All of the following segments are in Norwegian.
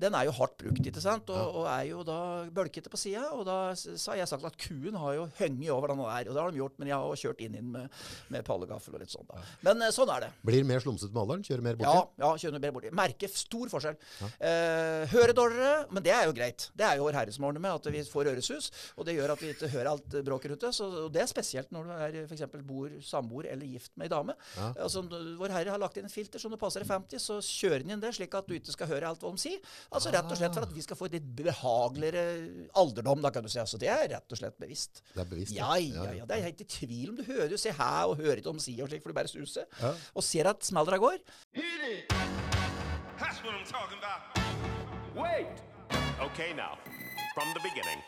den er jo hardt brukt, ikke sant? Og, og er jo da bølkete på sida. Og da har jeg sagt at kuen har jo hengt over den der, og det har de gjort, men jeg har jo kjørt inn i den med, med pallegaffel og litt sånn, da. Men eh, sånn er det. Blir mer slumsete med alderen? Kjører mer borti? ja kjører mer borti. Merker stor forskjell. Eh, hører dårligere, men det er jo greit. Det er jo Vår Herre som ordner med at vi får øresus, og det gjør at vi ikke hører alt bråket ute. oss. og det er spesielt når du er f.eks. bor samboer eller gift med ei dame. Altså, Vår Herre har lagt inn et filter som du passer i 50, så kjører den inn det slik at du ikke skal høre alt hva de sier. Altså rett og slett for at vi skal få et litt behageligere alderdom, da kan du si. Altså, det er rett og slett bevisst. Det er bevisst, Ja, ja. ja, ja. Det er ikke i tvil om. Du hører jo se her og hører ikke om si og slik, for du bare suser. Og ser at smeller går. That's what I'm talking about. Wait! Okay, now, from the beginning.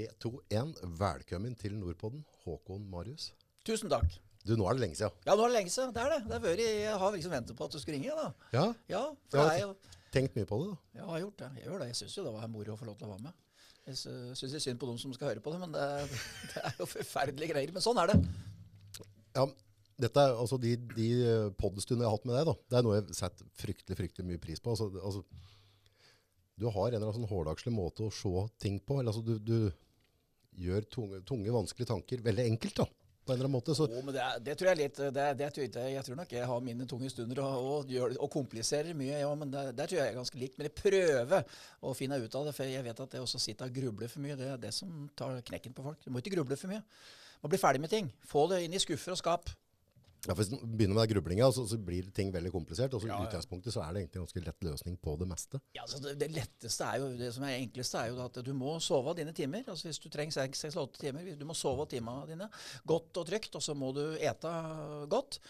Tre, to, én. Velkommen til Nordpodden, Håkon Marius. Tusen takk. Du, nå er det lenge siden. Ja, nå er det lenge siden. Det er det. det er før jeg har liksom ventet på at du skulle ringe. da. Ja? Ja, for jeg har jo... tenkt mye på det, da. Ja, jeg har gjort det. Jeg gjør det. Jeg syns jo det var moro å få lov til å være med. Jeg sy- syns det er synd på dem som skal høre på det, men det, det er jo forferdelige greier. Men sånn er det. Ja, dette er altså de, de podstundene jeg har hatt med deg, da. Det er noe jeg har sett fryktelig, fryktelig mye pris på. Altså, altså, du har en eller annen sånn hårdagslig måte å se ting på. Eller, altså, du, du gjør tunge, tunge, vanskelige tanker veldig enkelt, da. På en eller annen måte. Så, Oh, men det, det tror jeg litt det, er- det jeg, tror nok jeg har mine tunge stunder og, og, gjør, og kompliserer mye. Ja, men det, der tror jeg jeg er ganske likt. Men jeg prøver å finne ut av det, for jeg vet at det også sitter og grubler for mye. Det er det som tar knekken på folk. Du må ikke gruble for mye. Du må bli ferdig med ting. Få det inn i skuffer og skap. Ja, hvis du begynner med grublinga, så, så blir ting veldig komplisert. Og så i utgangspunktet så er det egentlig en ganske lett løsning på det meste. Ja, altså det, det letteste er jo, det som er enkleste er jo at du må sove av dine timer. Altså Hvis du trenger seks seks eller åtte timer, du må sove av timene dine godt og trygt. Og så må du ete godt.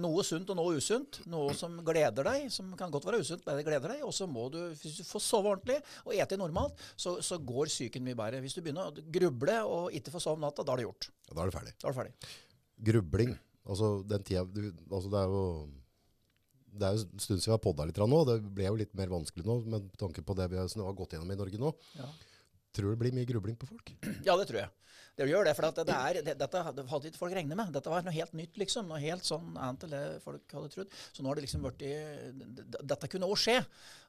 Noe sunt og noe usunt. Noe som gleder deg, som kan godt være usunt, men det gleder deg. Og så må du, hvis du får sove ordentlig og ete normalt, så, så går psyken mye bedre. Hvis du begynner å gruble og ikke får sove om natta, da er det gjort. Ja, da er det ferdig. Da er det ferdig. Grubling. Altså, den tida, du, altså det er jo det er jo en stund siden vi har podda litt nå. Det ble jo litt mer vanskelig nå med tanke på det vi har, gått gjennom i Norge nå. Tror du det blir mye grubling på folk? Ja, det tror jeg. Det gjør det, for det er, det, dette hadde ikke folk regnet med. Dette var noe helt nytt, liksom. Noe helt sånn annet enn det folk hadde trodd. Så nå har det liksom i Dette kunne òg skje.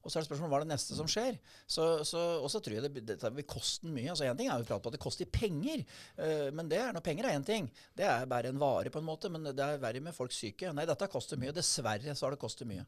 Og så er det spørsmålet hva er det neste som skjer. Så, så, og så tror jeg det, dette vil koste mye. Altså ting er jo prat på at det koster penger, uh, men det er når penger er én ting. Det er bare en vare, på en måte. Men det er verre med folks syke. Nei, dette koster mye. Dessverre så har det kostet mye.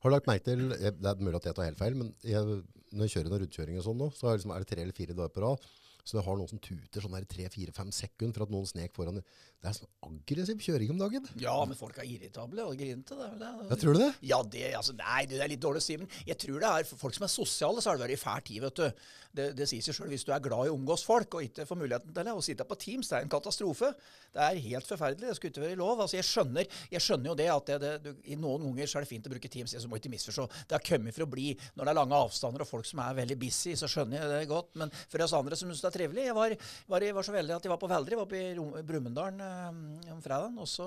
Har du lagt merke til, det er mulig at jeg tar helt feil, men jeg, når jeg kjører noen rundkjøring og sånn nå, så er det, liksom, er det tre eller fire dager på rad. Så det har noen som tuter sånn der tre, fire, fem sekunder for at noen snek foran. Det er sånn aggressiv kjøring om dagen. Ja, men folk er irritable og grinete. Er det. Tror du det? Ja, det, altså, nei, det er litt dårlig å si, men jeg tror det er for folk som er sosiale, så har det i fæl tid, vet du. Det, det sier seg sjøl. Hvis du er glad i å omgås folk og ikke får muligheten til det, å sitte på Teams, det er en katastrofe. Det er helt forferdelig. Det skulle ikke være lov. Altså, jeg skjønner, jeg skjønner jo det at det, det, du, i noen ganger så er det fint å bruke Teams, så må ikke misforstå. Det har kommet for å bli når det er lange avstander og folk som er veldig busy, så skjønner jeg det godt. Men for oss andre som syns det er trivelig Jeg var, var, jeg var så veldig at jeg var på Veldre, jeg var oppe i Rom- Brumunddal eh, om fredagen, og så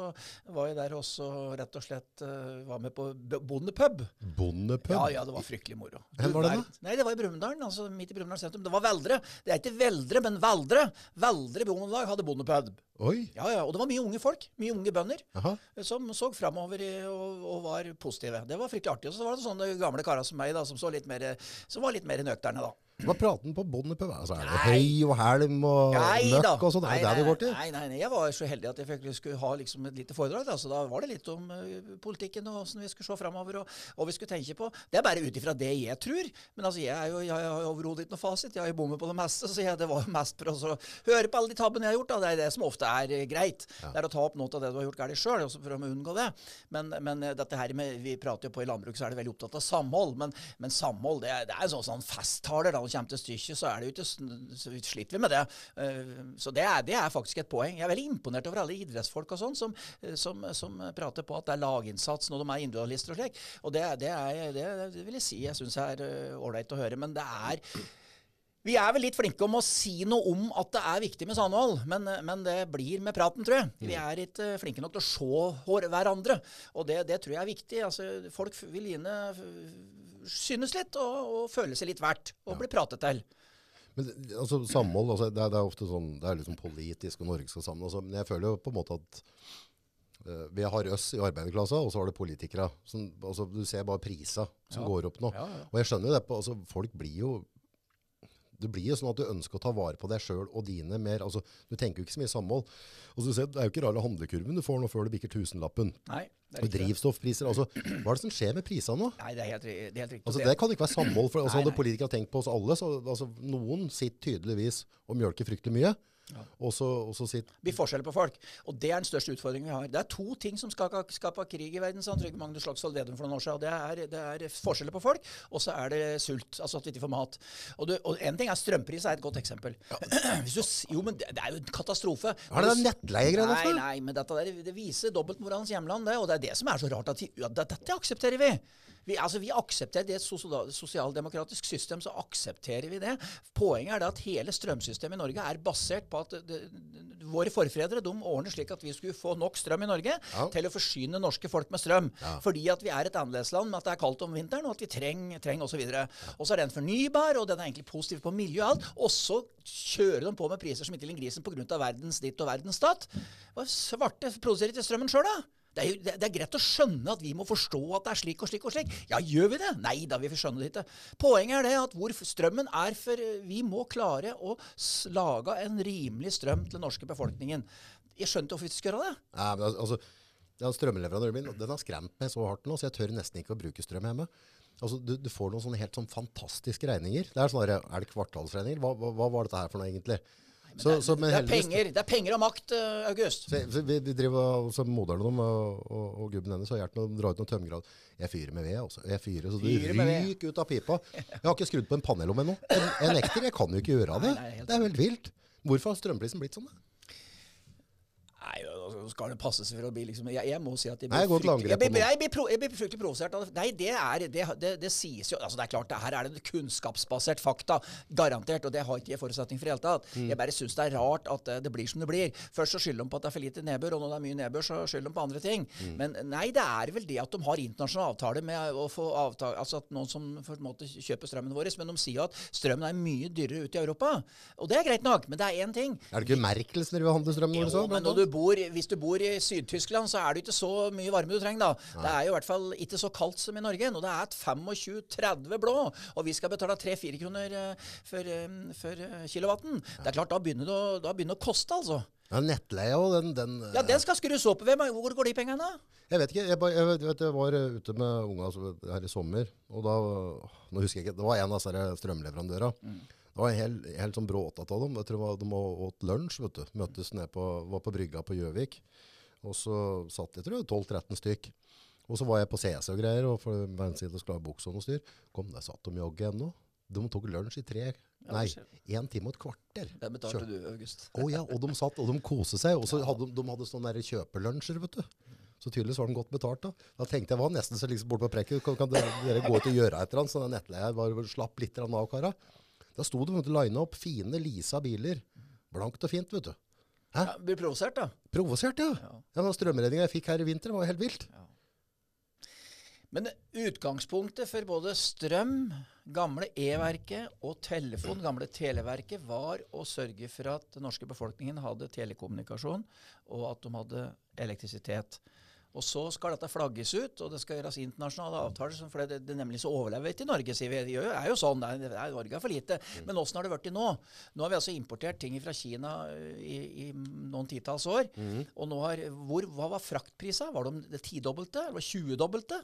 var jeg der også rett og slett eh, var med på bondepub. Bondepub. Ja, ja, det var fryktelig moro. Hvor var det da? Nei, det var i Brumunddal, altså midt i Brumunddal sentrum. Det var Veldre. Det er ikke Veldre, men Veldre. Veldre bondelag hadde bondepub. Oi. Ja, ja, og det var mye unge folk, mye unge bønder, Aha. som så framover og, og var positive. Det var fryktelig artig. Og så var det sånne gamle karer som meg, da, som, litt mer, som var litt mer nøkterne, da. Hva prater han på Bondepub? Altså, er det Hei og helm og Nei møkk og sånn? Er det det det går til? Nei, nei, nei, jeg var så heldig at jeg fikk, skulle ha liksom et lite foredrag. Da. Så da var det litt om uh, politikken og hvordan vi skulle se framover og hva vi skulle tenke på. Det er bare ut ifra det jeg tror. Men altså, jeg, er jo, jeg har overhodet ikke noe fasit. Jeg har jo bommet på det meste. Så jeg, det var mest for å høre på alle de tabbene jeg har gjort. Da. Det er det som ofte er greit. greit. Det er å ta opp noe av det du har gjort galt sjøl, for å unngå det. Men, men eh, dette her med, vi prater jo på i landbruk, så er det veldig opptatt av samhold. Men, men samhold, det er, det er sånn, sånn festtaler. Da kommer til stykket, så er så sliter vi med det. Eh, Så det er, det er faktisk et poeng. Jeg er veldig imponert over alle idrettsfolk og sånn som, eh, som, som prater på at det er laginnsats når de er individualister og slik. Og det, det, er, det, vil jeg si jeg syns er eh, ålreit å høre. Men det er vi er vel litt flinke om å si noe om at det er viktig med samhold, men, men det blir med praten, tror jeg. Vi er ikke flinke nok til å se hverandre, og det, det tror jeg er viktig. Altså, folk vil gjerne synes litt og, og føle seg litt verdt og bli pratet til. Men altså, samhold, altså, det, er, det er ofte sånn, det er liksom politisk, og Norge skal sammen. Altså, men jeg føler jo på en måte at uh, vi har oss i arbeiderklassa, og så har du politikere. Som, altså, du ser bare prisa som Ja. går opp nå. Ja, ja. Og jeg skjønner jo det, på, altså, folk blir jo det blir jo sånn at du ønsker å ta vare på deg sjøl og dine mer. altså Du tenker jo ikke så mye samhold. Og så ser, Det er jo ikke rare handlekurven du får nå før du bikker tusenlappen. Nei, det er drivstoffpriser. altså Hva er det som skjer med prisene nå? Nei, det er helt, det er helt riktig. Altså, det kan ikke være samhold. for altså, Hadde politikere tenkt på oss alle, så altså, noen sitter tydeligvis og mjølker fryktelig mye. Og så, også sitter blir forskjell på folk. Og det er den største utfordringen vi har. Det er to ting som skaper, skape krig i verden, sa Trygve Magnus Slagsvold Vedum for noen år siden. Det er, det er forskjeller på folk, og så er det sult. Altså at vi ikke får mat. Og, du, og en ting er strømpris er et godt eksempel. Hvis du, jo, men det, det er jo en katastrofe. Hva er det nettleiegreiene Nei, for? nei, men dette der, det viser dobbeltmoralens hjemland, det. Og det er det som er så rart. at vi, ja, Dette aksepterer vi. Vi, altså, vi aksepterer det sosialdemokratisk system, så aksepterer vi det. Poenget er det at hele strømsystemet i Norge er basert på at det, våre forfedre de ordner slik at vi skulle få nok strøm i Norge til å forsyne norske folk med strøm. Fordi at vi er et annerledesland med at det er kaldt om vinteren, og at vi trenger, treng osv. Og så er den fornybar, og den er egentlig positiv på miljø og alt. Og så kjører de på med priser som ikke til grisen pga. verdens ditt og verdens datt. Svarte produserer ikke strømmen sjøl, da? Det er, det, det er greit å skjønne at vi må forstå at det er slik og slik og slik. Ja, gjør vi det? Nei da, vi får skjønne det ikke. Poenget er det at hvor strømmen er for Vi må klare å lage en rimelig strøm til den norske befolkningen. Jeg skjønte hvorfor vi ikke skal gjøre det. Nei, men altså, den strømleverandøren min den har skremt meg så hardt nå, så jeg tør nesten ikke å bruke strøm hjemme. Altså, du, du får noen sånne helt sånn fantastiske regninger. Det Er sånne, er det kvartalsregninger? Hva, hva, hva var dette her for noe egentlig? Så, så, men Det er penger, det er penger og makt, uh, August. Så, vi, vi driver, også moderen og, dem, og, og, og gubben hennes har hjulpet å dra ut noen tømmergrad. Jeg fyrer med ved, altså. Jeg fyrer, så du Fyrer ryker ut av pipa. Jeg har ikke skrudd på en panelom ennå. Jeg, jeg nekter, jeg kan jo ikke gjøre det. Nei, nei, det er helt vilt. Hvorfor har strømprisen blitt sånn? da? Nei, nå skal det passe seg for å bli liksom Jeg, jeg må si at jeg blir, fryktelig, jeg, blir, på noen. jeg, pro, fryktelig provosert av det. Nei, det er det, det, det sies jo Altså, det er klart, det her er det kunnskapsbasert fakta. Garantert. Og det har ikke jeg forutsetning for i det hele tatt. Mm. Jeg bare syns det er rart at eh, det blir som det blir. Først så skylder de på at det er for lite nedbør, og når det er mye nedbør, så skylder de på andre ting. Mm. Men nei, det er vel det at de har internasjonale avtaler med å få avtale Altså at noen som for en måte kjøper strømmen vår, men de sier at strømmen er mye dyrere ute i Europa. Og det er greit nok, men det er én ting. Er det ikke Merkel som driver og handler strømmen vår, så, bor, hvis du bor i Syd-Tyskland, så er det ikke så mye varme du trenger, da. Det er jo i hvert fall ikke så kaldt som i Norge. Nå det er et 25-30 blå, og vi skal betale 3-4 kroner eh, for, eh, for eh, kilowatten, det er klart, da begynner det å, da begynner det å koste, altså. Ja, nettleia og den, den Ja, den skal skrus opp. Hvem, hvor går de pengene? Jeg vet ikke. Jeg, bare, jeg, vet, jeg var ute med unga her i sommer, og da Nå husker jeg ikke. Det var en av disse strømleverandørene. Det var helt, helt sånn bråtete av dem. Jeg tror de åt lunsj. vet du. Møttes ned på, var på brygga på Gjøvik. Og så satt jeg tror jeg 12-13 stykk. Og så var jeg på CC og greier, og for hver side skulle ha buks og noe styr. Kom, der satt de jogge ennå. De tok lunsj i tre Nei, én time og et kvarter. Hvem betalte du, August. Å ja, og de satt, og de koste seg. Og så hadde de, de hadde sånne kjøpelunsjer, vet du. Så tydeligvis var de godt betalt da. Da tenkte jeg, var nesten så liksom bort på prekket, kan, kan dere, dere gå ut og gjøre et eller annet, så den nettleia slapp litt av, kara. Da sto det, line opp fine, lisa biler. Blankt og fint, vet du. Hæ? Ja, blir provosert, da. Provosert, ja. ja. men Strømredninga jeg fikk her i vinter var helt vilt. Men utgangspunktet for både strøm, gamle E-verket og telefon, gamle Televerket, var å sørge for at den norske befolkningen hadde telekommunikasjon, og at de hadde elektrisitet. Og så skal dette flagges ut, og det skal gjøres internasjonale avtaler. For det, det nemlig så overlever vi ikke i Norge, sier vi. Det er jo sånn. Det er, det er, Norge er for lite. Men åssen har det blitt nå? Nå har vi altså importert ting fra Kina i, i noen titalls år. Og nå har, hvor, hva var fraktprisa? Var det det tidobbelte? Eller tjuedobbelte?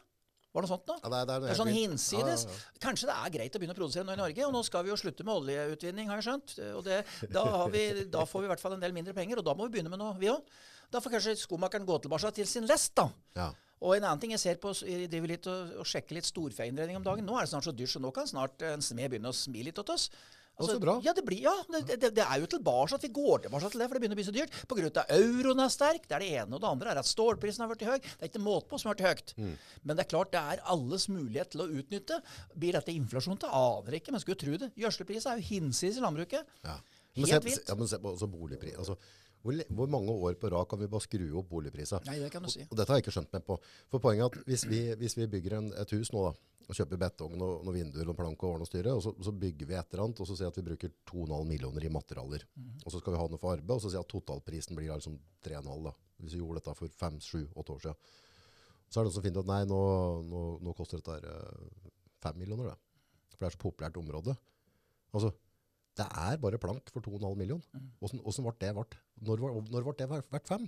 Var det noe sånt nå? Ja, det er- det er noe det er sånn hinsides. Ja, ja, Kanskje det er greit å begynne å produsere noe i Norge, og nå skal vi jo slutte med oljeutvinning, har jeg skjønt. Og det, da, har vi, da får vi i hvert fall en del mindre penger, og da må vi begynne med noe, vi òg. Da får kanskje skomakeren gå tilbake til sin lest, da. Ja. Og en annen ting jeg ser på, jeg driver litt og, og sjekker litt storfeinnredning om dagen. Nå er det snart så dyrt, så nå kan snart en smed begynne å smi litt åt oss. Altså, så bra. Ja, det, blir, ja det, det, det er jo tilbake at vi går tilbake til det, for det begynner å bli så dyrt. At euroen er sterk. Det er det ene. Og det andre er at stålprisen har blitt høy. Det er ikke måte på som har vært høyt. Mm. Men det er klart det er alles mulighet til å utnytte. Blir dette inflasjon til? Aner ikke, men skulle tro det. Gjødselpris er jo hinsides i landbruket. Ja. Men Helt vilt. ja, men se på også boligpris. Altså, hvor, hvor mange år på rad kan vi bare skru opp boligprisa? Nei, det kan du si. Og dette har jeg ikke skjønt meg på. For poenget er at hvis vi, hvis vi bygger en, et hus nå, da, og kjøper betong, noen, noe vinduer, noen plank og ordne og styre, og så, så bygger vi et eller annet, og så sier at vi bruker 2,5 millioner i materialer. Og så skal vi ha noe for arbeid, og så sier at totalprisen blir liksom 3,5 da, hvis vi gjorde dette for 5, 7, 8 år siden. Så er det noen som finner at nei, nå, nå, nå koster dette eh, 5 millioner, da. For det er så populært område. Altså, det er bare plank for 2,5 millioner. Hvordan, hvordan ble det vært? Når, når ble det verdt fem? 5?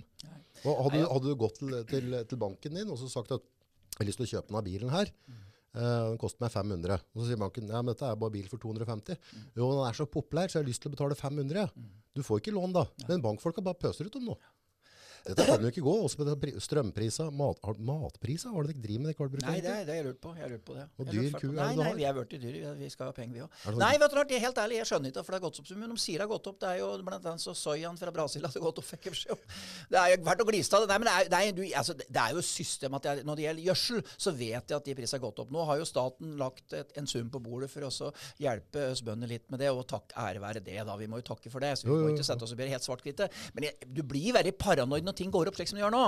Hadde, du- hadde du gått til, til, til banken din og så sagt at jeg har lyst til å kjøpe denne bilen her, eh, den koster meg 500. Og så sier banken, ja, men dette er bare bil for 250. Jo, den er så populær, så jeg har lyst til å betale 500. Du får ikke lån da, men bankfolka bare pøser ut om noe. Dette kan jo ikke gå. Også med strømpriser, mat, har- matpriser, hva er det dere driver med? Er det dere Nei, det er det jeg lurt på. Jeg lurt på det. Og dyr ku er Nei, nei, har? vi er blitt dyr. Vi skal ha penger, vi òg. Nei, vet du helt ærlig, jeg skjønner ikke hvorfor det har gått opp. Men de sier det har gått opp. Det er jo blant annet så soyaen fra Brasil har gått opp. jeg. Det er jo verdt å glise av det. Nei, men det er, nei, du, altså, det er jo system at er, Når det gjelder gjødsel, så vet jeg at de prisene har gått opp. Nå har jo staten lagt et, en sum på bordet for å hjelpe oss bønder litt med det, og takk ære være det, da. Vi må jo takke for det. Så vi må ikke sette oss i helt svart-hvite. Men jeg, du blir veldig paranoid når ting går opp slik som det gjør nå.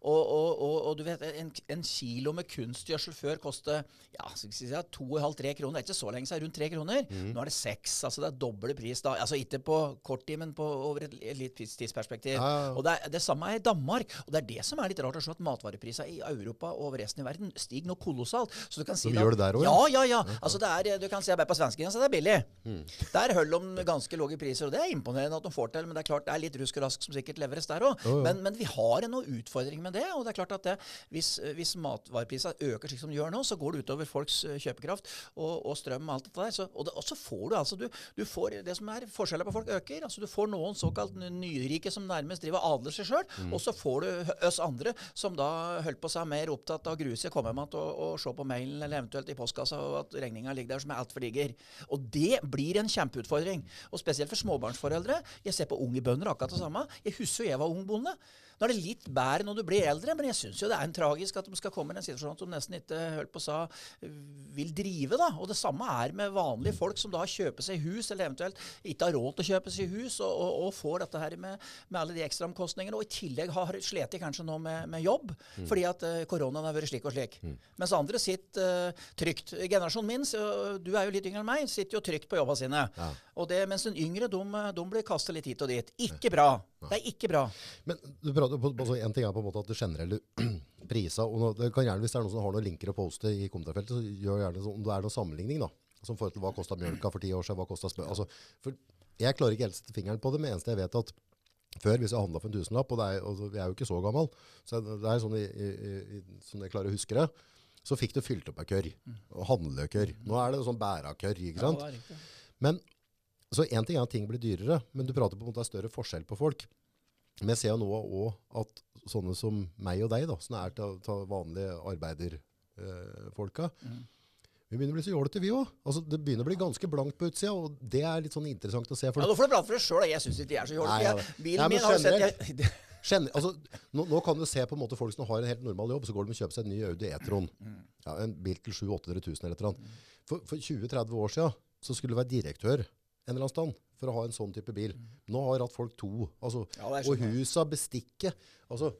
Og, og, og, og du vet, en, en kilo med kunstgjødsel før koster ja, si, 2,5-3 kroner. Det er ikke så lenge siden, rundt 3 kroner. Mm. Nå er det 6. Altså det er doble pris da. Altså ikke på kort tid, men på over et, et litt tidsperspektiv. Ja, ja. Og det, er, det samme er i Danmark. Og det er det som er litt rart å se at matvareprisene i Europa og over resten i verden stiger nå kolossalt. Så du kan si De gjør det der også, Ja, ja? ja. Altså det er, du kan si bare på svenskegrensa, så det er billig. Mm. Der holder de ganske lave priser, og det er imponerende at de får til. Men det er klart det er litt rusk og rask som sikkert leveres der òg. Oh. Men, men vi har en utfordring med det. Og det er klart at det, hvis, hvis matvareprisene øker slik som de gjør nå, så går det utover folks eh, kjøpekraft og, og strøm og alt dette der. Så, og, det, og så får du altså du, du får Det som er forskjellen på folk, øker. altså Du får noen såkalt nyrike som nærmest driver adler seg sjøl, Mm. og så får du oss andre som da holdt på seg mer opptatt av å grue seg, komme hjem igjen og, og se på mailen eller eventuelt i postkassa, og at regninga ligger der som er altfor diger. Og det blir en kjempeutfordring. Og spesielt for småbarnsforeldre. Jeg ser på unge bønder akkurat det samme. Jeg husker jo jeg var ung bonde. Nå er det litt bedre når du blir eldre, men jeg syns jo det er en tragisk at de skal komme i en situasjon som de nesten ikke holdt på å sa, vil drive. da. Og det samme er med vanlige folk som da kjøper seg hus, eller eventuelt ikke har råd til å kjøpe seg hus, og, og, og får dette her med, med alle de ekstraomkostningene, og i tillegg har slitt kanskje nå med, med jobb, fordi at uh, koronaen har vært slik og slik. Mens andre sitter uh, trygt. Generasjonen min, så, du er jo litt yngre enn meg, sitter jo trygt på jobba sine. Og det, mens den yngre, de, de blir kastet litt hit og dit. Ikke bra. Det er ikke bra. Men du altså en ting er på en måte at det generelle priser, og nå, det kan gjerne, hvis det er noen som har noen linker å poste i kommentarfeltet, så gjør gjerne sånn, om det er noen sammenligning da, som forhold til hva kostet mjølka for 10 år siden, hva kostet smør. Altså, for jeg klarer ikke helt sette fingeren på det, men eneste jeg vet at før, hvis jeg handlet for en tusenlapp, og det er, og jeg er jo ikke så gammel, så det er sånn, i, i, i, sånn jeg klarer å huske det, så fikk du fylt opp av kør, og handlekør. Nå er det sånn bærakørr, ikke sant? Ja, det er. Men, så en ting er at ting blir dyrere, men du prater på en måte om større forskjell på folk. Men jeg ser jo nå også at sånne som meg og deg, da, som er til, til vanlige arbeiderfolka, vi begynner å bli så jålete, vi også. Altså, det begynner å bli ganske blankt på utsida, og det er litt sånn interessant å se. For Ja, Nå får du prate for deg sjøl. Jeg syns ikke jeg er så jålete. Bilen Nei, min har sett jeg, altså, nå, nå kan du se på en måte folk som har en helt normal jobb, så går de og kjøper seg en ny Audi E-tron. Ja, en bil til 700 000 eller et eller annet. For, for 20-30 år siden så skulle du være direktør en eller annen stand for å ha en sånn type bil. Nå har hatt folk to. Altså, Ja, og skjønner husa, bestikket. Altså,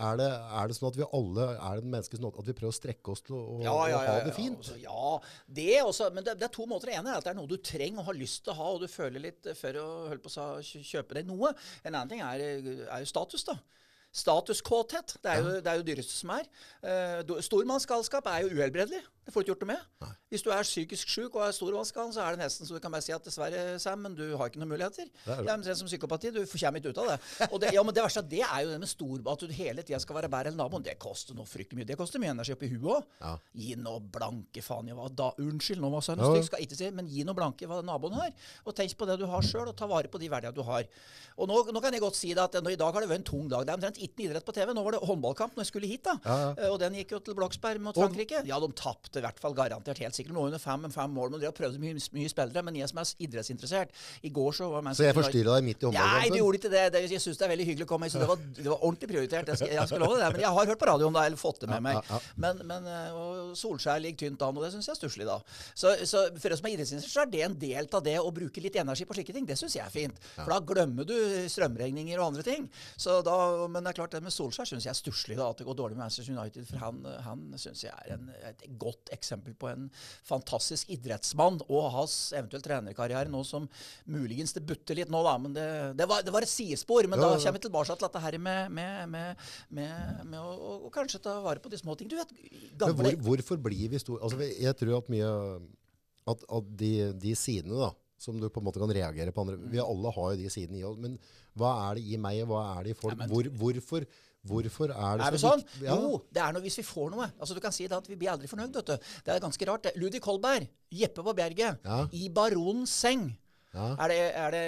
er det, er det sånn at vi alle er det menneskets sånn at vi prøver å strekke oss til å, ja, ja, ha det fint? altså, ja, det også. Men det, det er to måter. Det ene er at det er noe du trenger og har lyst til å ha, og du føler litt for å holde på å kjøpe deg noe. En annen ting er, er jo status, da. Statuskåthet. Det er jo det, er jo dyreste som er. Uh, Stormannsgalskap er jo uhelbredelig. Det får du ikke gjort noe med. Hvis du er psykisk syk og er stormannsgal, så er det nesten så du kan bare si at dessverre, Sam, men du har ikke noen muligheter. Det er det. som psykopati. Du kommer ikke ut av det. Og det, ja, men det verste det er jo det med stor, at du hele tida skal være bedre enn naboen. Det koster noe fryktelig mye. Det koster mye energi oppi huet òg. Ja. Gi noe blanke faen i hva da Unnskyld, nå var Ja, ja. stygg, skal ikke si, men gi noe blanke i hva naboen har. Og tenk på det du har sjøl, og ta vare på de verdiene du har. Og nå, nå kan jeg godt si det at nå, i dag har det vært en tung dag. Det er omtrent ikke idrett på TV. Nå var det håndballkamp når jeg skulle hit, da. Eh, Og den gikk jo til Bloksberg mot Frankrike. Ja, de tapte i hvert fall garantert helt sikkert noe under fem, fem mål. Men de har prøvd mye, mye spillere. Men jeg som er idrettsinteressert I går så var Så jeg forstyrra deg midt i Nei, du gjorde ikke det. det jeg syns det er veldig hyggelig å komme hit. Så det var, det var ordentlig prioritert. Jeg skal, jeg skal love det. Men jeg har hørt på radioen da, eller fått det med meg. Men, men eh, Solskjær ligger tynt an, og det syns jeg er stusslig, da. Så, så for oss som er idrettsinteressert, så er det en del av det å bruke litt energi på slike ting. Det syns jeg er fint. For da glemmer du strømregninger og andre ting. Så da, men det er klart, det med Solskjær syns jeg er stusslig, da. At det går dårlig med Manchester United. For han, han syns jeg er en, et godt godt eksempel på en fantastisk idrettsmann og hans eventuelt trenerkarriere nå som muligens det butter litt nå, da. Men det, det, var, det var et sidespor. Men Ja, da kommer vi tilbake til dette her med, med, med, med, med å, og, kanskje ta vare på de små ting. Du vet, Men gamle hvor, hvorfor blir vi store? Altså, jeg tror at mye at, at de, de sidene da, som du på en måte kan reagere på andre, vi alle har jo de sidene i oss, men hva er det i meg, hva er det i folk? Hvor, hvorfor, hvorfor er det Er det sånn? Ja. Jo, det er noe hvis vi får noe. Altså Du kan si det at vi blir aldri fornøyd. vet du. Det er ganske rart. Ludvig Kolberg, Jeppe på Bjerget, Ja. i Baronens seng. Ja. Er, det, er det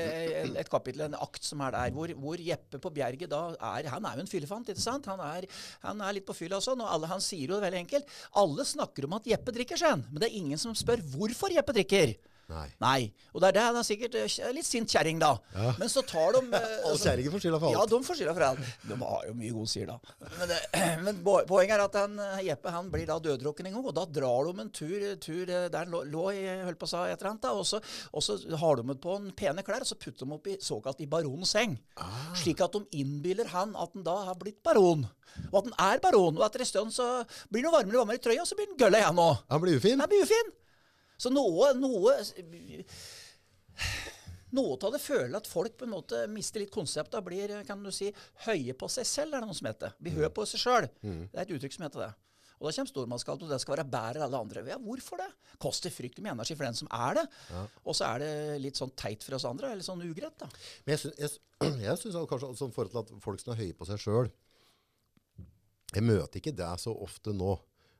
et- et kapittel, en akt som er der, hvor, hvor Jeppe på Bjerget da er Han er jo en fyllefant, ikke sant? Han er, han er litt på fylla og sånn, og alle, han sier jo det veldig enkelt. Alle snakker om at Jeppe drikker seg en, men det er ingen som spør hvorfor Jeppe drikker. Nei. Nei. Og det er det han er sikkert eh, litt sint kjerring, da. Ja. Men så tar de Og Alle kjerringer får skylda for alt. Ja, de får skylda for alt. De har jo mye godsider, da. Men, det, men poenget er at han, eh, Jeppe han blir da døddrukken en gang, og da drar de en tur, tur eh, der han lå, lå i holdt på å si et eller annet, da, og så, og så har de med på en pene klær, og så putter de opp i såkalt i baronens seng. Ah. Slik at de innbiller han at han da har blitt baron. Og at han er baron. Og etter en stund så blir han varmere og varmere i trøya, og så blir han gølla igjen òg. Han blir ufin. Han blir ufin. Så noe, noe noe av det føler at folk på en måte mister litt konseptet og blir kan du si, høye på seg selv, er det noe som heter. Blir høye på seg sjøl. Det er et uttrykk som heter det. Og da kommer stormannskalt, og det skal være bedre enn alle andre. Ja, hvorfor det? Koster fryktelig mye energi for den som er det. Og så er det litt sånn teit for oss andre, eller sånn ugreit, da. Men jeg syns, jeg, jeg synes kanskje sånn forhold til at folk som er høye på seg sjøl Jeg møter ikke det så ofte nå.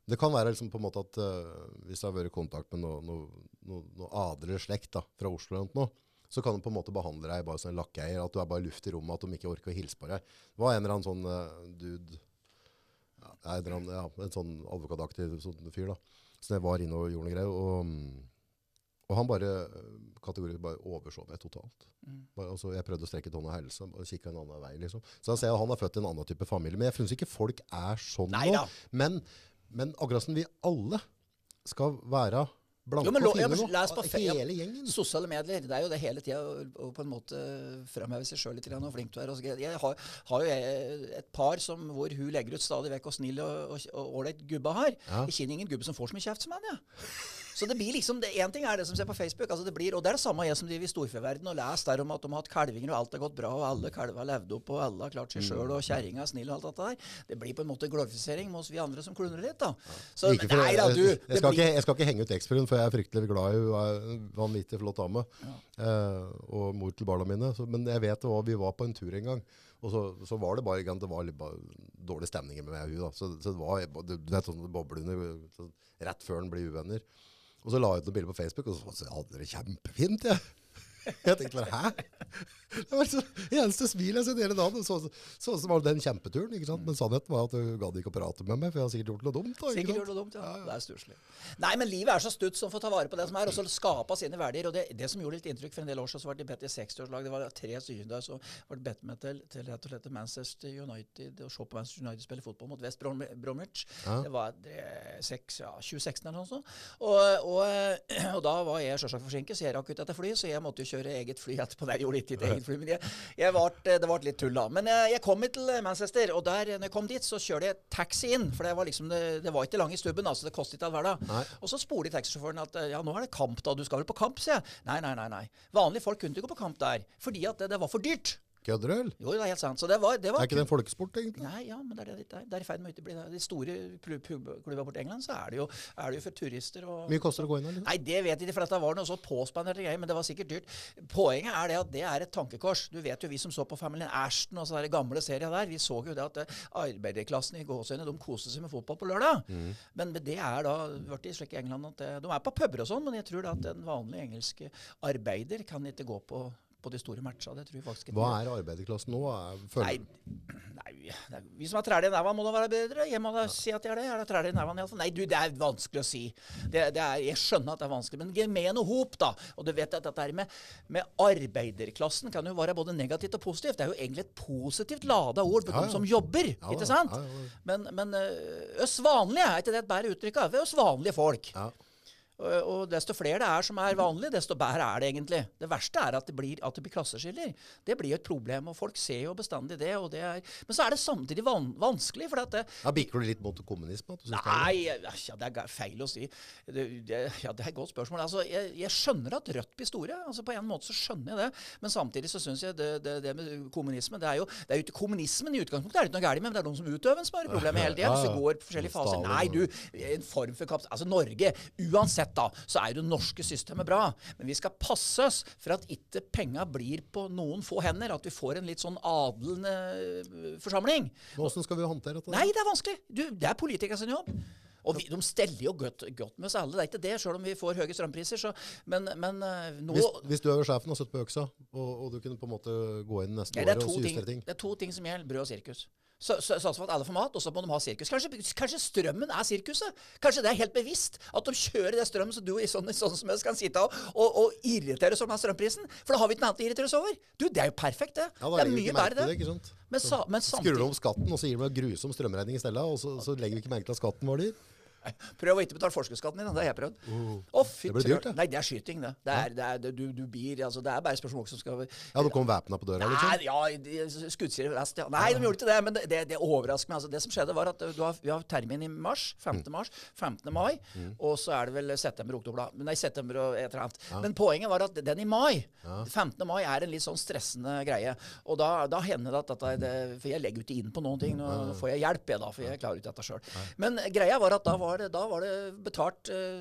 Det kan være liksom på en måte at uh, hvis det har vært kontakt med noen noe, noe, noe adelig slekt da, fra Oslo eller noe, så kan de på en måte behandle deg bare som en lakkeier, at du er bare luft i rommet, at de ikke orker å hilse på deg. Det var en eller annen sånn uh, dude, ja, en, eller annen, ja, en sånn advokataktig sånn fyr da, så jeg var inne og gjorde noe greier, og, mm, og han bare øh, kategorisk bare overså meg totalt. Bare, altså, jeg prøvde å strekke ut hånda og helse, og kikka en annen vei. Liksom. Så jeg ser at han er født i en annen type familie. Men jeg syns ikke folk er sånn nå. Men, men akkurat som vi alle skal være blanke Jo, men og fine nå. ja, Hele gjengen. Sosiale medier. Det er jo det hele tida å på en måte framheve seg sjøl litt grann, og flink du er. Jeg har, har jo et par som, hvor hun legger ut stadig vekk hvor snill og ålreit gubba har. Ja. Jeg kjenner ingen gubbe som får så mye kjeft som han, jeg. Så det blir liksom, Én ting er det som ser på Facebook, altså det blir, og det er det samme jeg som driver i storfeverdenen og leser der om at de har hatt kalvinger, og alt har gått bra, og alle kalver har levd opp, og alle har klart seg sjøl, og kjerringa er snill, og alt dette der. Det blir på en måte glorifisering med oss vi andre som klundrer litt, da. Så Ikke for- nei da, du. jeg, jeg, skal blir- ikke, jeg skal ikke henge ut eksfruen, for jeg er fryktelig glad i henne. Vanvittig flott dame. Eh, og mor til barna mine. Så, men jeg vet det var, vi var på en tur en gang. Og så, så var det bare, det var litt bare dårlig stemning med. Da. Så, så det var du vet, sånn boblende så, rett før en blir uvenner. Og så la jeg ut noen bilder på Facebook, og så, hadde det kjempefint. Jeg. Jeg tenkte bare, hæ? Det var så eneste smilet jeg sett hele dagen. Så, så, så, så var den kjempeturen, ikke sant? Men sannheten var at du gadd ikke å prate med meg, for jeg har sikkert gjort noe dumt. Da, ikke Sikkert sant? gjort noe dumt, ja. Det er stusslig. Nei, men livet er så stutt som får ta vare på det som er, og så skape sine verdier. Og det, det som gjorde litt inntrykk for en del år siden, så var det bedt i 60-årslag. Det var tre stykker der som ble bedt med til, til rett og slett Manchester United, å se på Manchester United spille fotball mot West Brom Bromwich. Det var det, 6, ja, 2016 eller noe sånt. Og, og, og da var jeg selvsagt forsinket, så jeg rakk ut etter fly, så jeg måtte jo kjøre eget fly etterpå. Nei, jeg gjorde ikke et eget fly, men jeg, jeg vart, det ble litt tull da. Men jeg, jeg kom til Manchester, og der når jeg kom dit, så kjørte jeg taxi inn, for det var liksom, det, det var ikke langt i stubben, altså det kostet ikke all hverdag. Og så spoler taxisjåføren at ja, nå er det kamp da, du skal vel på kamp, sier jeg. Nei, nei, nei, nei. Vanlige folk kunne ikke gå på kamp der, fordi at det, det var for dyrt. Kødder du? Jo, det er helt sant. Så det var, det var Er ikke det en folkesport, egentlig? Nei, ja, men det er, det, det er, det er i ferd med å bli det. De store pub- borti England, så er det jo, er det jo for turister og mye koster det å gå inn der? Liksom? Nei, det vet jeg ikke, for dette var noe så påspanderte greier, men det var sikkert dyrt. Poenget er det at det er et tankekors. Du vet jo, vi som så på familien Ashton og så der gamle serier der, vi så jo det at eh, arbeiderklassen i Gåsøyene, de koste seg med fotball på lørdag. Men det er da blitt slik i England at det, de er på puber og sånn, men jeg tror da at en vanlig engelsk arbeider kan ikke gå på, på de store matcha. Det tror jeg faktisk ikke. Hva er arbeiderklassen nå? Er, føler, Nei, nei vi- som er- vi som har træl i neven, må da være bedre. Jeg må da si at jeg er det. Er det træl i neven iallfall? Nei, du, det er vanskelig å si. Det, det er, jeg skjønner at det er vanskelig, men gemene hop, da. Og du vet at dette med, med arbeiderklassen kan jo være både negativt og positivt. Det er jo egentlig et positivt lada ord for Ja, de som jobber, Ja, ikke sant? ja, ja. Men, men øss vanlige, er ikke det et bedre uttrykk? Vi er oss vanlige folk. Ja. Og, desto flere det er som er vanlig, desto bedre er det egentlig. Det verste er at det blir, at det blir klasseskiller. Det blir jo et problem, og folk ser jo bestandig det. Og det er, men så er det samtidig van, vanskelig, for at det, Ja, Bikker du litt mot kommunisme? er Nei, ja, det er feil å si. Det, det, ja, det er et godt spørsmål. Altså, jeg, jeg skjønner at Rødt blir store. Altså, på en måte så skjønner jeg det. Men samtidig så syns jeg det, med kommunisme det er jo, det er jo ikke Kommunismen i utgangspunktet er det ikke noe galt med, men det er noen som utøver den som har problemet hele tida. så Hvis det går på forskjellige faser. Nei, du, en form for kaps... Altså Norge, uansett da, så er jo det norske systemet bra. Men vi skal passe oss for at ikke penga blir på noen få hender. At vi får en litt sånn adelende øh, forsamling. Hvordan skal vi håndtere dette? Nei, det er vanskelig. Du, det er politikers jobb. Og vi, de steller jo godt, godt med oss alle, det er ikke det, selv om vi får høye strømpriser. Så, men, men eh, nå Hvis, hvis du er sjefen og sitter på øksa, og, og du kunne på en måte gå inn neste ja, år og justere ting det er to ting som gjelder brød og sirkus. Så, så, Satser at alle får mat, og så må de ha sirkus. Kanskje, kanskje strømmen er sirkuset? Kanskje det er helt bevisst at de kjører det strømmen så du i sånn, sånn som helst kan sitte og, og, og irritere oss over strømprisen? For da har vi ikke noe annet å irritere oss over. Du, det er jo perfekt, det. Ja, det er mye bedre, det. det? Men, sa, men Skrur du om skatten, og så gir du meg grusom strømregning i stedet, og så, så legger vi ikke merke til at skatten var dyr? Prøv å ikke betale forskuddsskatten din. Det har jeg prøvd. Å, fy Det blir dyrt, det. Nei, det er skyting, det. Det er, det er, du, du blir, altså, det er bare spørsmål som skal Ja, du kom væpna på døra, liksom? Nei, ja, de- skuddsirer vest, ja. Nei, de gjorde ikke det, men det, det, det overrasker meg. Altså, det som skjedde, var at du har, vi har termin i mars. 5. Mm. mars, 15. mai, og så er det vel september, oktober, da. Nei, september og et eller annet. Men poenget var at den i mai, 15. mai, er en litt sånn stressende greie. Og da, da hender det at dette det, For jeg legger jo ikke inn på noen ting. Nå får jeg hjelp, jeg da, for jeg klarer ikke dette sjøl. Men greia var at da var det, da var det betalt eh,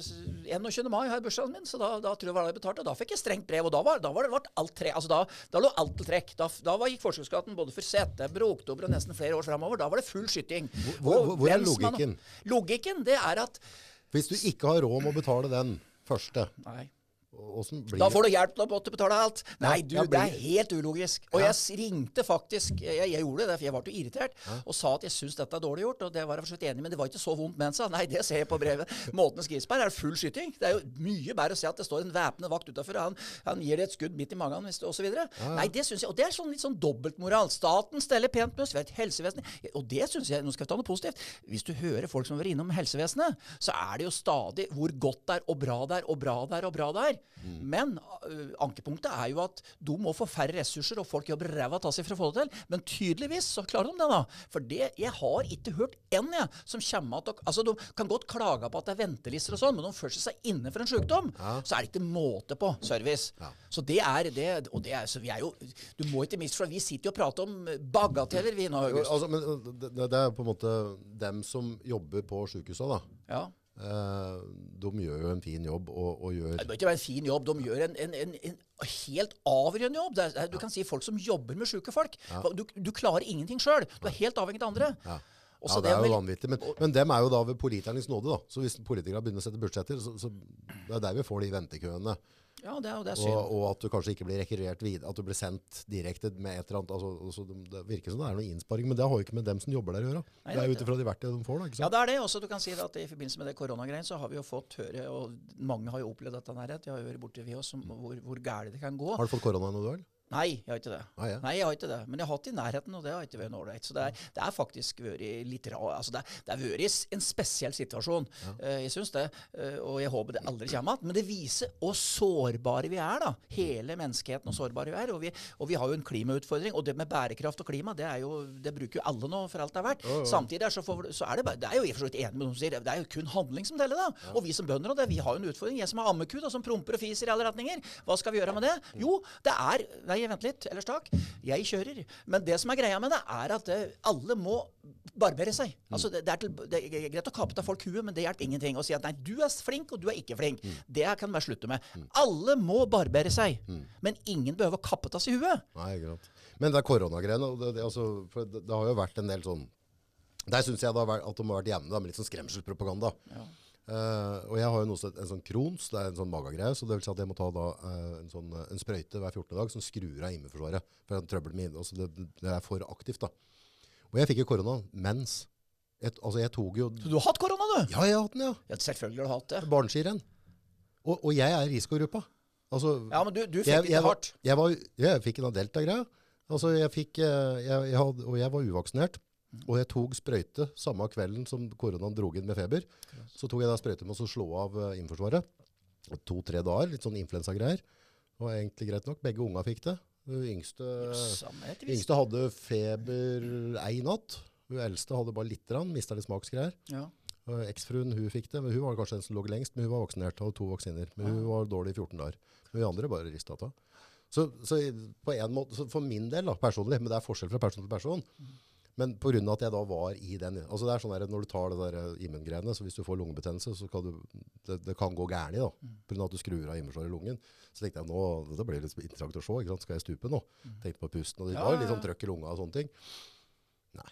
21. mai har jeg bursdagen min, så da, da tror jeg var det betalt. Og da fikk jeg strengt brev, og da var, da var det vart alt tre. Altså da, da lå alt til trekk. Da, da var, gikk forskuddsskatten både for september og oktober og nesten flere år framover. Da var det full skyting. Hvor- hvor- hvor er logikken? logikken? Logikken, det er at Hvis du ikke har råd med å betale den første, Nei. Blir Da får du hjelp til å måtte betale alt. Nei, du, ja, det er helt ulogisk. Og jeg ringte faktisk Jeg, jeg gjorde det, for jeg ble jo irritert. Og sa at jeg syns dette er dårlig gjort. Og det var jeg for så vidt enig men det var ikke så vondt ment, sa. Nei, det ser jeg på brevet. Måten det skrives på her, er full skyting. Det er jo mye bedre å se at det står en væpnet vakt utafor. Han, han gir deg et skudd midt i magen, osv. Ja, videre. Nei, det syns jeg. Og det er sånn litt sånn dobbeltmoral. Staten steller pent med oss. Vi har et helsevesen. Og det syns jeg Nå skal vi ta noe positivt. Hvis du hører folk som har vært innom helsevesenet, så er det jo stadig hvor godt det er, og bra det er, og bra det er, og bra det er. Men uh, ankepunktet er jo at de må få færre ressurser, og folk jobber ræva av seg for å få det til. Men tydeligvis så klarer de det, da. For det, jeg har ikke hørt én jeg, som kommer at Altså, De kan godt klage på at det er ventelister og sånn, men når de først seg inne for en sykdom, så er det ikke måte på service. Så det er det. Og det er, så vi er jo Du må ikke miste, for Vi sitter jo og prater om bagateller, vi nå, August. Altså, men det, det er på en måte dem som jobber på sjukehusa, da. Ja. Eh, de gjør jo en fin jobb og, og gjør Det bør ikke være en fin jobb. De gjør en, en, en, en helt avgjørende jobb. Er, du kan si folk som jobber med syke folk. Du, du klarer ingenting sjøl. Du er helt avhengig av andre. Ja. Ja, det er jo vanvittig. Men, men dem er jo da ved politikernes nåde, da. Så hvis politikere begynner å sette budsjetter, så, så det er der vi får de ventekøene. Ja, det er, det er Og, og at du kanskje ikke blir rekvirert videre, at du blir sendt direkte med et eller annet. Altså, altså, det- virker som det er noe innsparing, men det har jo ikke med dem som jobber der å gjøre. Nei, det er det jo ut ifra de verktøyene de får, da. ikke Ja, det er det. Også du kan si at I forbindelse med det koronagreien så har vi jo fått høre, og mange har jo opplevd dette nærhet, vi har jo vært borti vi også, som, hvor, hvor gærent det kan gå. Har du fått korona nå, du vel? Nei, jeg har ikke det. Ah, ja. Nei, jeg har ikke det. Men jeg har hatt det i nærheten, og det har ikke vært ålreit. Så det er, det er faktisk vært litt rart. altså det, det har vært en spesiell situasjon. Eh, jeg syns det. eh, og jeg håper det aldri kommer igjen. Men det viser hvor sårbare vi er, da. Hele menneskeheten og sårbare vi er. Og vi, og vi har jo en klimautfordring. Og det med bærekraft og klima, det, er jo, det bruker jo alle nå for alt det er verdt. Samtidig er så, for, så er det bare Det er jo jeg for så vidt enig med noen som sier det er jo kun handling som teller, da. Og vi som bønder, og det, vi har jo en utfordring. Jeg som har ammeku, da, som promper og fiser i alle retninger. Hva skal vi gjøre med det? Jo, det er Nei, vent litt. Ellers takk. Jeg kjører. Men det som er greia med det, er at eh, alle må barbere seg. Altså, det, er til, det er greit å kape av folk huet, men det hjelper ingenting. Å si at nei, du er flink, og du er ikke flink. Det kan bare slutte med. Alle må barbere seg. Men ingen behøver å kappe av seg huet. Nei, ikke. Men det er koronagreiene, det, det, altså, det, det har jo vært en del sånn Der syns jeg vært, at de har vært jevne da, med litt sånn skremselspropaganda. Eh, og jeg har jo noe, som en sånn krons, det er en sånn magagreie, så det vil si at jeg må ta da, uh, en, sånn, eh, en sprøyte hver 14. dag som skrur av immunforsvaret. For den trøbbelen min, altså det, det er for aktivt da. Og jeg fikk jo korona mens, et, altså jeg tok jo, Så du har hatt korona, du? ja jeg har hatt den ja, Ja, selvfølgelig har du hatt det. barneskirenn. Og, og jeg er i risikogruppa. Altså, Ja, men du, du fikk jeg, det jeg, var- hardt. Jeg, var, jeg fikk en av delta-greia. Altså, jeg fikk, jeg, jeg hadde, og jeg var uvaksinert. Og jeg tok sprøyte samme kvelden som koronaen drog inn med feber. Så tok jeg da sprøyte med å slå av innforsvaret. immunforsvaret. to-tre dager, litt sånn influensagreier. Det var egentlig greit nok. Begge unga fikk det. Hun yngste, yngste hadde feber ei natt. Hun eldste hadde bare litt, mista litt smaksgreier. Ja. Og Eksfruen hun fikk det, men hun var kanskje den som lå lengst, men hun var vaksinert, hadde to vaksiner. Men hun var dårlig i 14 dager. Men vi andre bare rista av. Så, så på en måte, så for min del da, personlig, men det er forskjell fra person til person, men av at jeg da var i den, altså det er sånn der, når du tar det der eh, immungreiene, så hvis du får lungebetennelse, så kan du, det, det kan gå gærent grunn av at du skrur av immunsvaret i lungen. Så tenkte jeg, nå, det blir litt interessant å se, ikke sant? skal jeg stupe nå? Tenkte på pusten, og det Ja, var litt sånn trøkk i lunga og sånne ting. Nei,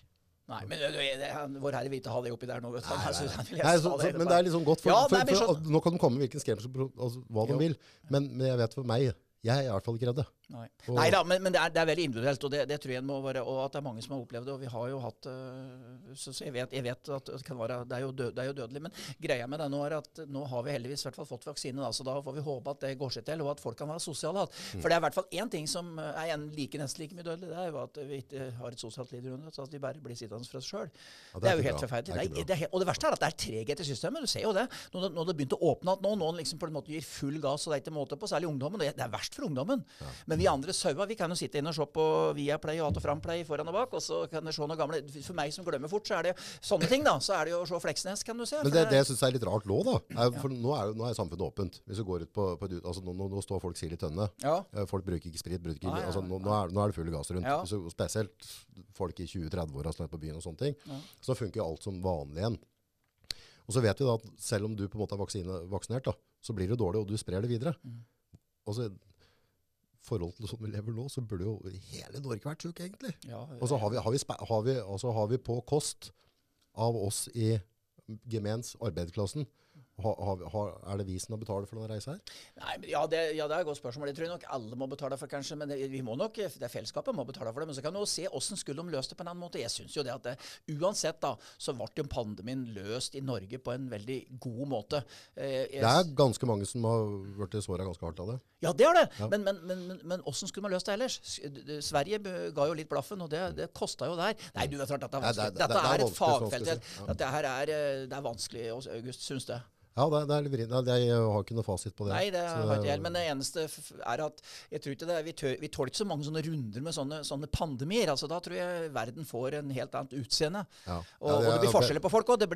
Nei, men det, det, Vår Herre vil ikke ha det oppi der nå. vet du. Nei, nei. vil Nei, så, så, men det er liksom godt, for, Ja, for, for, for, nå kan de komme med hvilken skremsel, altså, hva de Jo. vil. Men, men jeg vet for meg, jeg er i hvert fall ikke redd. Nei, Og- Nei da, men, men det, er, det er veldig individuelt, og det, det tror jeg må være, og at det er mange som har opplevd det. Og vi har jo hatt øh, Så, så jeg, vet, jeg vet at det kan være Det er jo, død, det er jo dødelig. Men greia med det nå er at nå har vi heldigvis hvert fall fått vaksine, da, så da får vi håpe at det går seg til, og at folk kan være sosiale. Mm. For det er i hvert fall én ting som er en like, nesten like mye dødelig, det er jo at vi ikke har et sosialt liv rundt oss, at vi bare blir sittende for oss sjøl. Ja, det, er jo helt forferdelig. Det er er helt, og det verste er at det er treghet i systemet. Du ser jo det. Når når det begynte å åpne at nå, noen liksom på en måte gir full gass, og det er ikke måte på, særlig ungdommen. Det er verst for ungdommen. Men vi andre saua vi kan jo sitte inne og se på Viaplay og Att og Framplay foran og bak, og så kan jeg se noe gamle For meg som glemmer fort, så er det sånne ting, da. Så er det jo å se Fleksnes, kan du se. Men det, det jeg syns er litt rart nå, da, er, for nå er, nå er samfunnet åpent. Hvis du går ut på, på altså nå, nå, nå står folk sild i tønne. Ja. Eh, Folk bruker ikke sprit. Bruker ikke, ja, altså, nå, er, nå er det full gass rundt. Ja. Så, spesielt folk i 20-30-åra som er på byen og sånne ting. Så funker jo alt som vanlig igjen. Og så vet vi da at selv om du på en måte er vaksine, vaksinert, da, så blir det dårlig, og du sprer det videre. Mm. Og så forhold til sånn vi lever nå, så burde jo hele Norge vært syk, egentlig. Ja, Og så har vi, har vi, har vi, har vi på kost av oss i gemens arbeidsklassen, er det vi som betale for denne reisa her? Nei, det, ja, det er et godt spørsmål. Det tror jeg nok alle må betale for, kanskje. Men det, vi må nok, det er fellesskapet må betale for det. Men så kan du jo se hvordan skulle de løst det på en annen måte. Jeg syns jo det at det, uansett, da, så ble jo pandemien løst i Norge på en veldig god måte. Eh, jeg- Det er ganske mange som har blitt såra ganske hardt av det. Ja, det er det. Men, men, men, men, men hvordan skulle man løst det ellers? Sverige ga jo litt blaffen, og det, det kosta jo der. Nei, du vet klart, dette er vanskelig. Dette er et fagfelt. Ja. Dette her er, eh, det er vanskelig, August, syns det. Ja, det, det er litt vrient. Jeg har ikke noe fasit på det. Nei, det Så har ikke jeg. Men det eneste er at jeg tror ikke det vi, tør, vi tåler ikke så mange sånne runder med sånne, sånne pandemier. Altså, da tror jeg verden får en helt annet utseende. Ja. Og, Ja, og det det er- blir forskjeller på folk òg.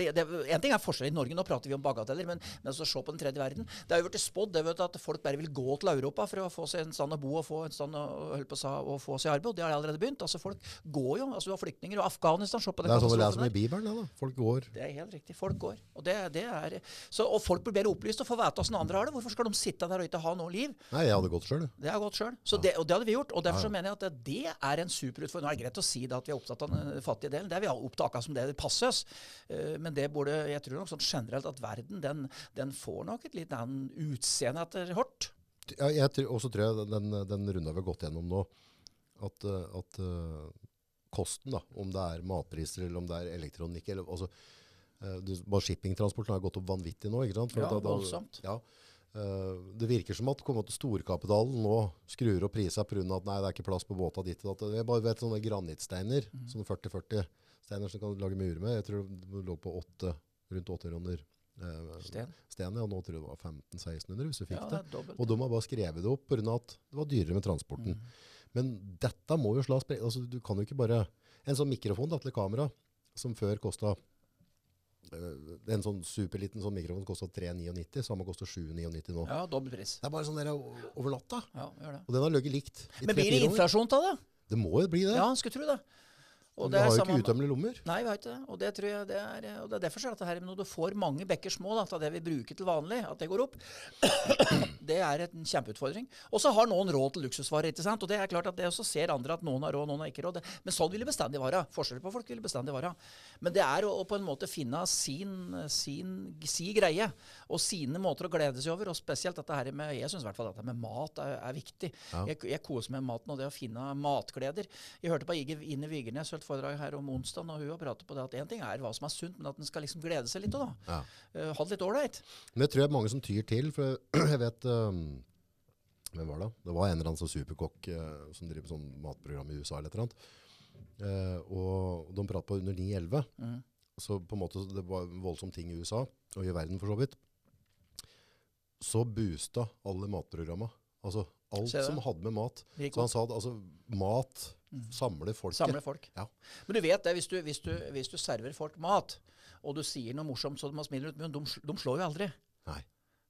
En ting er forskjeller i Norge, nå prater vi om bagateller, men, men altså, se på den tredje verden. Det har jo blitt spådd det at folk bare vil gå til Europa for å få seg en stand å bo og få en stand å, holde på å sa, få seg arbeid. Og det har allerede begynt. Altså, folk går jo. altså Du har flyktninger og Afghanistan. Se på Det er sånn det er som i. Bibelen. Da. Folk går. Det er helt riktig. Folk går. Og, det, det er, så, og folk blir bedre opplyst og får vite åssen andre har det. Hvorfor skal de sitte der og ikke ha noe liv? Nei, jeg hadde gått sjøl. Det har gått sjøl. Det, og det hadde vi gjort. Og derfor så mener jeg at det er en superutfordring. Nå er det greit å si det at vi er opptatt av den fattige delen. Det er vi opptatt av som det passer oss. Eh, Men det burde, jeg tror nok sånn generelt at verden den, den får nok et litt annet utseende etter hvert. Ja, og tror, tror jeg den, den runda vi har gått gjennom nå, at, eh, at eh, kosten, da, om det er matpriser eller om det er elektronikk eller, altså, du, bare Shippingtransporten har gått opp vanvittig nå. ikke sant? For Ja, da- da- voldsomt. Ja, Uh, det virker som at storkapitalen nå skrur opp prisa pga. at nei, det er ikke plass på båta ditt Det er bare vet sånne granittsteiner, mm. sånne 40-40 steiner som kan lage murer med. Jeg tror det lå på åtte, rundt 8 kroner eh, Sten. sten, ja, nå tror jeg det var 1500-1600 hvis du fikk Ja, det. det. Og de har bare skrevet det opp pga. at det var dyrere med transporten. Men dette må jo slås altså, Du kan jo ikke bare En sånn mikrofon da, til kamera, som før kosta En sånn superliten sånn mikrofon kosta 399, samme koster 799 nå. Ja, dobbel pris. Det er bare sånn der o- over natta. Ja, gjør det. Og den har ligget likt i Men blir det inflasjon av det? Det må jo bli det. Ja, skulle tro det. Og vi har jo ikke utømmelige lommer. Nei, vi har ikke det. Og det tror jeg det er, og det er derfor er dette her, når du får mange bekker små da, av det vi bruker til vanlig, at det går opp, det er en kjempeutfordring. Og så har noen råd til luksusvarer, ikke sant? Og det er klart at det også ser andre at noen har råd, noen har ikke råd. Men sånn vil det bestandig være. Forskjeller på folk vil det bestandig være. Men det er å, å på en måte finne sin, sin, si greie, og sine måter å glede seg over, og spesielt dette her med, jeg synes i hvert fall dette med mat er, er viktig. Jeg, jeg koser meg med maten, og det å finne matgleder. Jeg hørte på Ine Vigernes holdt foredrag her om onsdag, og hun har pratet på det at en ting er hva som er sunt, men at en skal liksom glede seg litt òg, da. Ja. Eh, ha det litt ålreit. Men det tror jeg er mange som tyr til, for jeg vet um, Hvem var det? Det var en eller annen sånn superkokk eh, som driver sånn matprogram i USA eller et eller annet. Eh, og de prater på under 9-11. Så på en måte det var en voldsom ting i USA, og i verden for så vidt. så boosta alle matprogramma. Altså alt som hadde med mat. Så han sa at altså, mat samler folket. Samler folk. Ja. Men du vet det, hvis du, hvis, du, hvis du serverer folk mat, og du sier noe morsomt så de har smil rundt munnen, de, de slår jo aldri. Nei.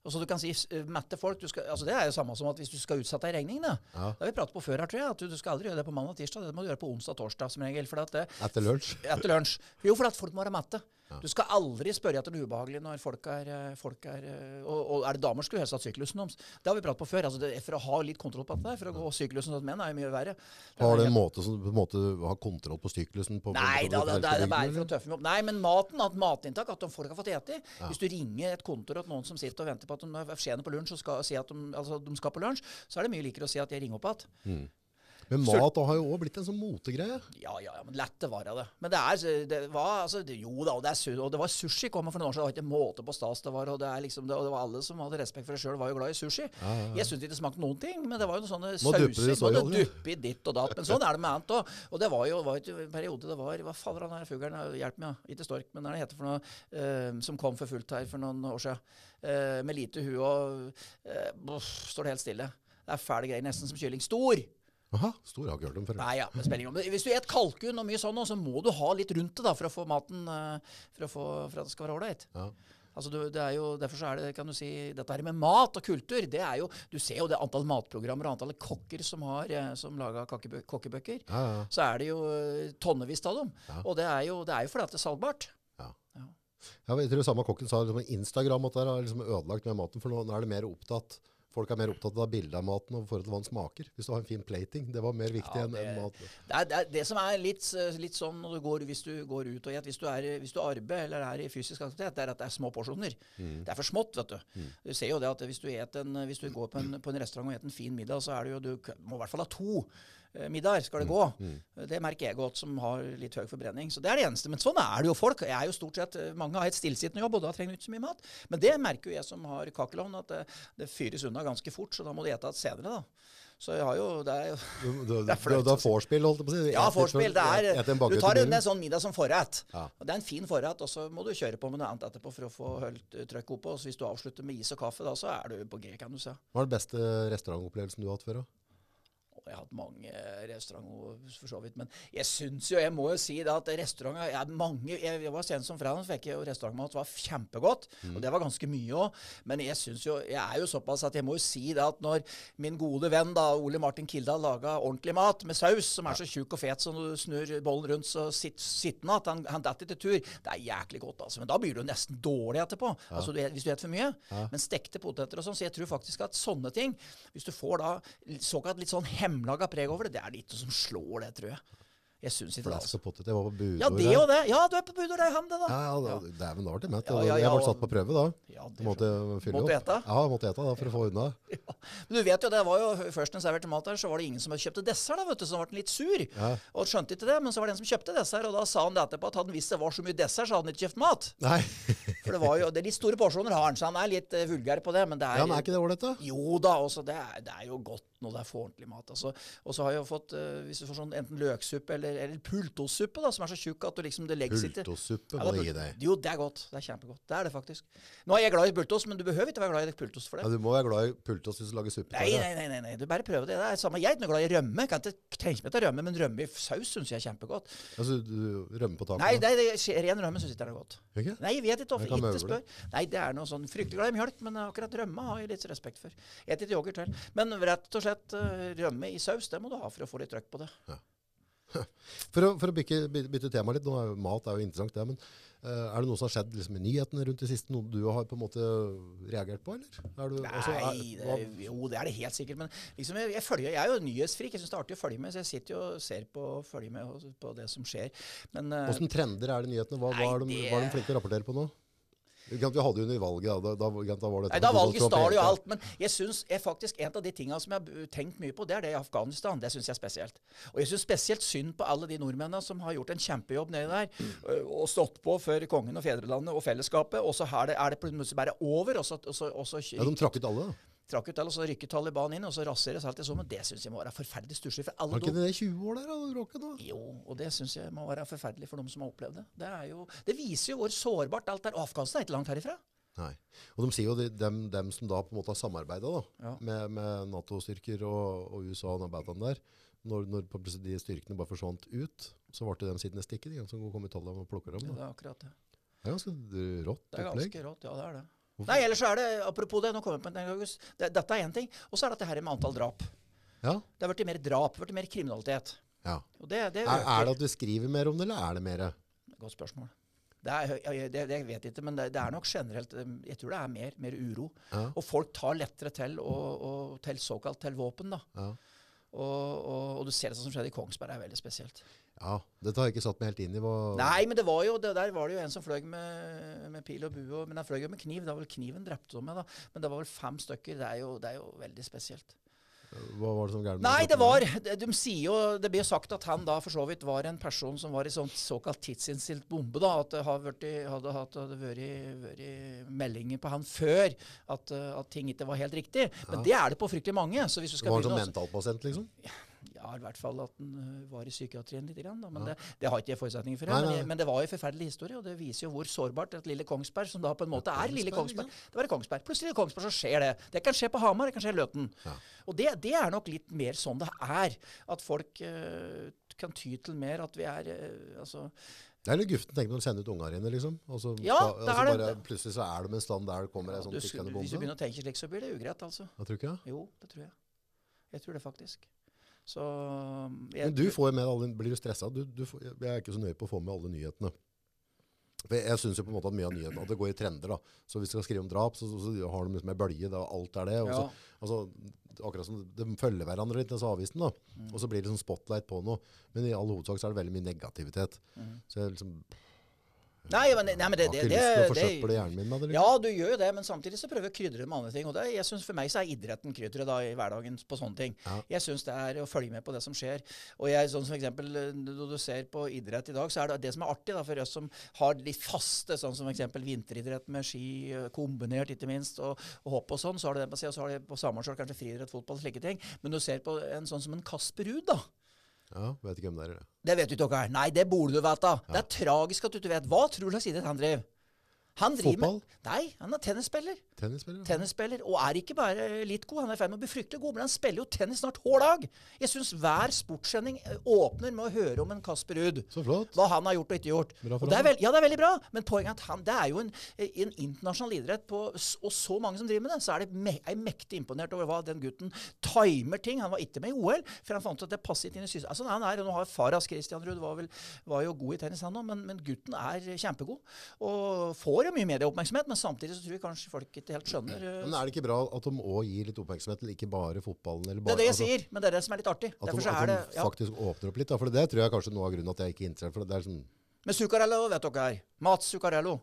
Og så du kan si eh, mette folk du skal, altså Det er jo samme som at hvis du skal utsette ei regning. Da Ja. Det har vi pratet på før her, tror jeg. At du, du skal aldri gjøre det på mandag og tirsdag. Det må du gjøre på onsdag og torsdag som regel. Det, Etter lunsj. etter lunsj. Jo, for at folk må være mette. Du skal aldri spørre etter det ubehagelige når folk er, eh, folk er eh, og, og er det damer, skulle helst hatt syklusen deres. Det har vi pratet på før. altså det, For å ha litt kontroll på dette, for å gå syklusen hos menn er jo mye verre. Har du en måte som på en måte har kontroll på syklusen? På, Nei, på, på, da, på det er bare for å tøffe meg opp. Nei, men maten, at matinntak, at folk har fått ete. Hvis du ringer et kontor og noen som sitter og venter på at de er sene på lunsj, og skal si at de, altså, de skal på lunsj, så er det mye likere å si at jeg ringer opp igjen. Men mat har jo òg blitt en sånn motegreie. Ja, ja, ja, men lett det var det. Men det er det var, altså, det, Jo da, og det, er, og det var sushi kom for noen år siden. Det var ikke måte på stas det var. Og det, er liksom, det, og det var alle som hadde respekt for det sjøl, var jo glad i sushi. Jeg syntes ikke det smakte noen ting, men det var jo noen sånne Må sauser. Måtte duppe i ditt og datt. Men sånn er det med annet òg. Og det var jo var en periode det var Hva faller han der fuglen? Hjelp meg, ja. ikke stork, men hva er det heter for noe uh, som kom for fullt her for noen år siden? Uh, med lite hue og uh, Står det helt stille. Det er fæle greier, nesten som kylling. Stor! Aha, stor har ikke hørt om før. Nei, ja. Men Hvis du et kalkun og mye sånn, så må du ha litt rundt det da, for å få maten eh, for, få, for at det skal være ålreit. Ja. Altså, det er jo, derfor så er det, kan du si, dette her med mat og kultur, det er jo, du ser jo det antall matprogrammer og antallet kokker som har, eh, som laga kokkebøker, Ja, ja, så er det jo eh, tonnevis av dem. Og det er jo, det er jo fordi at det er salgbart. ja. Ja, jeg tror samme kokken sa liksom, Instagram at det er liksom ødelagt med maten, for nå nå er det mer opptatt Folk er mer opptatt av bildet av maten og forhold til hva den smaker. Hvis du har en fin plating, det var mer viktig Ja, enn en mat. Det er, det er det som er litt, litt sånn når du går, hvis du går ut og et, hvis du, er, hvis du arbeider eller er i fysisk aktivitet, det er at det er små porsjoner. Det er for smått, vet du. Du ser jo det at hvis du, et en, hvis du går på en, på en restaurant og spiser en fin middag, så er det jo, du må i hvert fall ha to middager skal det gå. Det merker jeg godt, som har litt høy forbrenning. Så det er det eneste. Men sånn er det jo folk. Jeg er jo stort sett, eh, Mange har et stillsittende jobb, og da trenger du ikke så mye mat. Men det merker jo jeg som har kakelovn, at det, det fyres unna ganske fort, så da må du ete senere, da. Så jeg har jo, det er jo Det er flaut du, du har vorspiel, holdt jeg på å si. ja, vorspiel. Det er, en du tar en, sånn middag som forrett. Ja. Og Det er en fin forrett, og så må du kjøre på med noe annet etterpå for å få holdt eh, trøkket oppe. Og hvis du avslutter med is og kaffe, da, så er du på G, kan du si. Hva er den beste restaurantopplevelsen du har hatt før? da? Jeg har hatt mange restauranter, for så vidt. Men jeg syns jo, jeg må jo si det at restauranter jeg, mange Jeg, jeg var senest som fredag, fikk jeg jo restaurantmat. var kjempegodt. Og det var ganske mye òg. Men jeg synes jo, jeg er jo såpass at jeg må jo si det at når min gode venn da, Ole Martin Kildahl laga ordentlig mat med saus, som er så tjukk og fet som du snur bollen rundt så sitt, sittende at han, han detter til tur, det er jæklig godt. altså. Men da blir du jo nesten dårlig etterpå. Altså, du, hvis du spiser for mye. Men stekte poteter og sånn. Så jeg tror faktisk at sånne ting, hvis du får da såkalt litt sånn hemlaga preg over det, det er litt som slår det, tror jeg. Jeg syns ikke det. Altså. potet. Jeg var på budord. Ja, det her. og det. Ja, du er på budord, det er han, det, da. Ja, ja, da- Dæven, da ble jeg mett. Ja, ja, Jeg ble satt på prøve da. Ja, det måtte fylle Måtte opp. ete? Ja, måtte ete da, for å få unna. Men du vet jo, det var jo først en serverte mat der, så var det ingen som kjøpte dessert, da, vet du, så ble han litt sur. Og skjønte ikke det, men så var det en som kjøpte dessert, og da sa han det etterpå at hadde han visst det var så mye dessert, så hadde han ikke kjøpt mat. Nei. For det var jo, det er litt store porsjoner har han, så han er litt eh, vulgær på det, men det er Ja, men er ikke det ålreit, da? Jo da, også, det, er, det er jo godt når det er for ordentlig mat. Altså. Og så har jeg jo fått, eh, hvis du får sånn enten løksuppe eller, eller pultossuppe, da, som er så tjukk at du liksom, det legges ikke Pultossuppe Ja, må det. Jo, det er godt. Det er kjempegodt. Det er det faktisk. Nå er jeg glad i pultos, men du behøver ikke være glad i pultos for det. Ja, du må være glad i pultos hvis du lager suppe. Nei, nei, nei, nei, nei, du bare prøver det. Det er samme. Jeg er ikke noe glad i rømme. Kan ikke tenke meg til rømme, men rømme i saus syns jeg er kjempegodt. Altså, du rømmer på taket? Nei, nei, det ren rømme syns jeg ikke er noe godt. Ikke? Nei, jeg vet ikke. Ikke spør. Nei, det er noe sånn fryktelig glad i mjølk, men akkurat rømme har jeg litt respekt for. Et litt yoghurt til. Men rett og slett eh, rømme i saus, det må du ha for å få litt trøkk på det. For å, for å bytte, bytte, tema litt, er mat er jo interessant det, men uh, er det noe som har skjedd liksom, i nyhetene rundt det siste, noe du har på en måte reagert på, eller? Er du, altså, er, Nei, det, hva- jo, det er det helt sikkert. Men liksom, jeg, jeg, følger, jeg er jo nyhetsfrik. Jeg syns det er artig å følge med. Så jeg sitter jo og ser på, følger med på det som skjer. Men uh, Hvordan trender er det i nyhetene? Hva, hva, er de, det- hva er de flinke til å rapportere på nå? Vi hadde jo under valget, da, da, da, var det Nei, da valget stjal jo alt. Men jeg synes jeg faktisk en av de tingene som jeg har tenkt mye på, det er det i Afghanistan. Det syns jeg er spesielt. Og jeg syns spesielt synd på alle de nordmennene som har gjort en kjempejobb nedi der, og stått på for kongen og fedrelandet og fellesskapet, og så er det, er det plutselig bare over, og så, og så, og så Ja, de trakk ut alle, da. Trakk ut til, og så rykker Taliban inn, og så raseres alt sånn. Men Det syns jeg må være forferdelig stusslig for alle. Var ikke det i 20 år der, da, Råken? da? jo, og det syns jeg må være forferdelig for dem som har opplevd det. Det, er jo, det viser jo hvor sårbart alt er. Afghanistan er ikke langt herifra. Nei. Og de sier jo de, dem, dem som da på en måte har samarbeida Ja. med, med Nato-styrker og, og USA og Nabatan der, når, når de styrkene bare forsvant ut, så ble de sittende stikke, de som kom i tallet og plukker dem. Ja, det er akkurat det. Det er ganske rått Det er opplegg. ganske rått, ja det er det. Nei, ellers så er det, apropos det, nå kommer jeg på en gang, det, dette er én ting. Og så er det dette her med antall drap. Ja, Det har blitt mer drap, blitt mer kriminalitet. ja. Og det, det Er, er det at du skriver mer om det, eller er det mer? Godt spørsmål. Det er, jeg, det, vet jeg ikke, men det, er nok generelt eh, Jeg tror det er mer, mer uro. Ja. Og folk tar lettere til, og, og til såkalt til våpen. da. Ja. Og, og, og du ser det som skjedde i Kongsberg, er veldig spesielt. Ja, dette har jeg ikke satt meg helt inn i. Hva, Nei, men det var jo, det der var det jo en som fløy med, med pil og bue. Men han fløy jo med kniv. Det var vel kniven drepte de med, da. Men det var vel fem stykker. Det er jo, det er jo veldig spesielt. hva var det som gærent? Nei, det var de, sier jo Det blir jo sagt at han da for så vidt var en person som var i sånn såkalt tidsinnstilt bombe. da, At det hadde, hadde, hadde vært, vært meldinger på han før at, at ting ikke var helt riktig. Men det er det på fryktelig mange. så hvis du skal var en sånn mentalpasient, liksom? Ja, i hvert fall at han øh, var i psykiatrien litt. Grann, da. Men det, det har ikke jeg forutsetninger for. Nei, men, nei. jeg- men det var en forferdelig historie, og det viser jo hvor sårbart et lille Kongsberg, som da på en måte er lille Kongsberg, Det var i Kongsberg. Plutselig i Kongsberg så skjer det. Det kan skje på Hamar, det kan skje i Løten. Ja. Og det, det er nok litt mer sånn det er. At folk uh, kan ty til mer at vi er uh, altså Det er litt guften tenkt når du sender ut unger dine, liksom. Altså, så, Ja, det og så er det. bare, plutselig så er de en stand der det kommer ei sånn tikkende bombe. Hvis du begynner å tenke slik, så blir det ugreit, altså. Jeg tror ikke det. Jo, det tror jeg. Jeg tror det faktisk. Så jeg, Men du får jo med alle, blir du stressa? Du, du får, jeg er ikke så nøye på å få med alle nyhetene. For jeg, jeg synes jo på en måte at mye av nyhetene at det går i trender. da. Så hvis de skal skrive om drap, så, så, så har de liksom ei bølge. Da, alt er det. Og så, altså, akkurat som De følger hverandre litt, disse avisen. da. Mm. Og så blir det sånn spotlight på noe. Men i all hovedsak så er det veldig mye negativitet. Mm. Så jeg liksom Nei, men, nei, men det, det, det, det, min det. liksom. Ja, du gjør jo det, men samtidig så prøver jeg å krydre med andre ting. Og det, jeg synes For meg så er idretten krydderet da i hverdagen på sånne ting. Ja. Jeg syns det er å følge med på det som skjer. Og jeg, sånn som eksempel, Når du ser på idrett i dag, så er det det som er artig da, for oss som har de faste, sånn som eksempel vinteridrett med ski, eh, kombinert ikke minst, og, og hopp og sånn, så har du det på sida, og så har du på samme kanskje friidrett, fotball slike ting. Men du ser på en sånn som en Kasper Ruud, da. Ja, vet ikke hvem det er. det. Det vet du ikke hva er. Nei, det burde du vite. Det er tragisk at du ikke vet. Hva tror du slags idrett han driver? Han Fotball? Med, nei, han er tennisspiller. Tennisspiller? ja. Tennisspiller, Og er ikke bare litt god, han er i ferd med å bli fryktelig god, men han spiller jo tennis snart hver dag. Jeg syns hver sportssending eh, åpner med å høre om en Kasper Ruud. Så flott. Hva han har gjort og ikke gjort. Bra for Og det er ja, det er veldig bra, men poenget er at han, det er jo en, en internasjonal idrett, på, og så mange som driver med det. Så er det me jeg er mektig imponert over hva den gutten timer ting. Han var ikke med i OL, for han fant ut at det passet inn i systemet. Altså, han er, nå har Faras Christian Ruud var, var jo god i tennis, han òg, men, men gutten er kjempegod. Og får jo mye medieoppmerksomhet, men samtidig så tror jeg kanskje folk ikke helt skjønner uh, Men er det ikke bra at de òg gir litt oppmerksomhet til ikke bare fotballen? Eller Det er det jeg altså, sier, men det er det som er litt artig. At de, at er de det ja. faktisk åpner opp litt. Da. For det tror jeg er kanskje noe av grunnen at jeg ikke er interessert. For det er, sånn, Men Zuccarello vet dere her. Mats Zuccarello.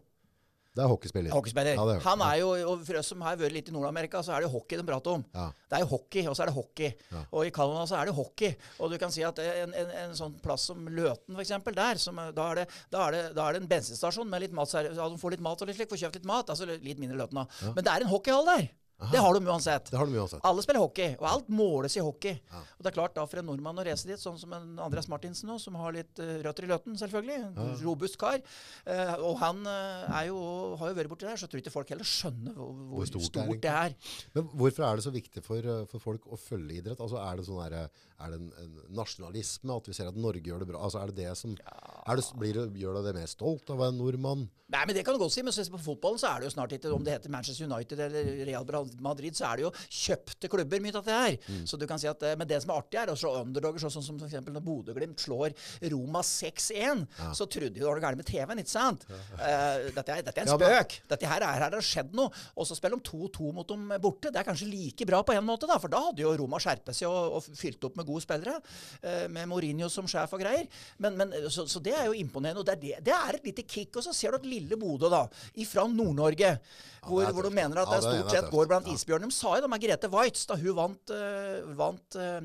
Det er hockeyspiller. Hockeyspiller. Ja, det er, Han er jo, og For oss som har vært litt i Nord-Amerika, så er det jo hockey de prater om. Ja. Det er jo hockey, og så er det hockey. Ja. Og i Canada så er det hockey. Og du kan si at en, en, en sånn plass som Løten, f.eks., der, som, da, er det, da, er det, da er det en bensinstasjon med litt mat, så de får litt mat og litt slik, får kjøpt litt mat. Altså litt mindre Løten, da. Men det er en hockeyhall der. Det har de uansett. Det har de uansett. Alle spiller hockey, og alt måles i hockey. Og det er klart da for en nordmann å reise dit, sånn som en Andreas Martinsen nå, som har litt uh, røtter i Løten, selvfølgelig. En robust kar. Uh, og han uh, er jo, har jo vært borti der, så tror ikke folk heller skjønner hvor, hvor stort, det er. Men hvorfor er det så viktig for, for folk å følge idrett? Altså Er det, sånn der, er det en, en nasjonalisme, at vi ser at Norge gjør det bra? Altså Er det det som er det, blir Gjør deg det mer stolt av å være nordmann? Nei, men det kan du godt si. Men på fotballen så er det jo snart ikke Om det heter Manchester United eller Real Madrid, så er det jo kjøpte klubber, mye av det her. Så du kan si at, eh, Men det som er artig, er å slå underdogger, sånn som f.eks. når Bodø-Glimt slår Roma 6-1. Så trodde de det var noe gærent med TV-en, ikke sant? Eh, dette, er, dette er en Ja, spøk. Dette her er, her har skjedd noe. Og så spiller de 2-2 mot dem borte. Det er kanskje like bra på en måte, da, for da hadde jo Roma skjerpet seg og, og fylt opp med gode spillere. Uh, med Mourinho som sjef og greier. Men, men, så, så det er jo imponerende. Og det er, det, det er et lite kick. Og så ser du at lille Bodø, da, ifra Nord-Norge, hvor, det er hvor du mener at Ja, det det stort sett går blant blant isbjørnene. De sa jo det med Grete Waitz da hun vant, uh, vant uh,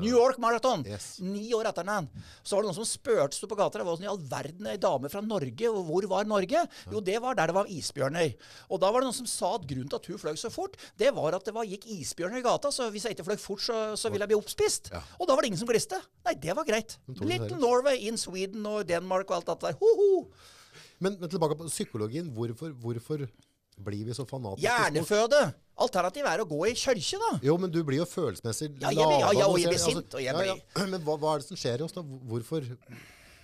New York Marathon. Yes. Ni år etter den. Så var det noen som spurte sto på gata det var sånn i all verden ei dame fra Norge. Og hvor var Norge? Jo, det var der det var isbjørner. Og da var det noen som sa at grunnen til at hun fløy så fort, det var at det var, gikk isbjørner i gata. Så hvis jeg ikke fløy fort, så, så ville jeg bli oppspist. Ja. Og da var det ingen som gliste. Nei, det var greit. Little. Norway in Sweden og Denmark og alt dette der. Ho-ho! Men, men tilbake på psykologien. Hvorfor, hvorfor blir vi så fanatiske? Hjerneføde. Alternativet er å gå i kirke, da. Jo, men du blir jo følelsesmessig Ja, jeg ja, ja, og jeg blir sint, og jeg ja, ja. Men hva, hva er det som skjer i oss, da? Hvorfor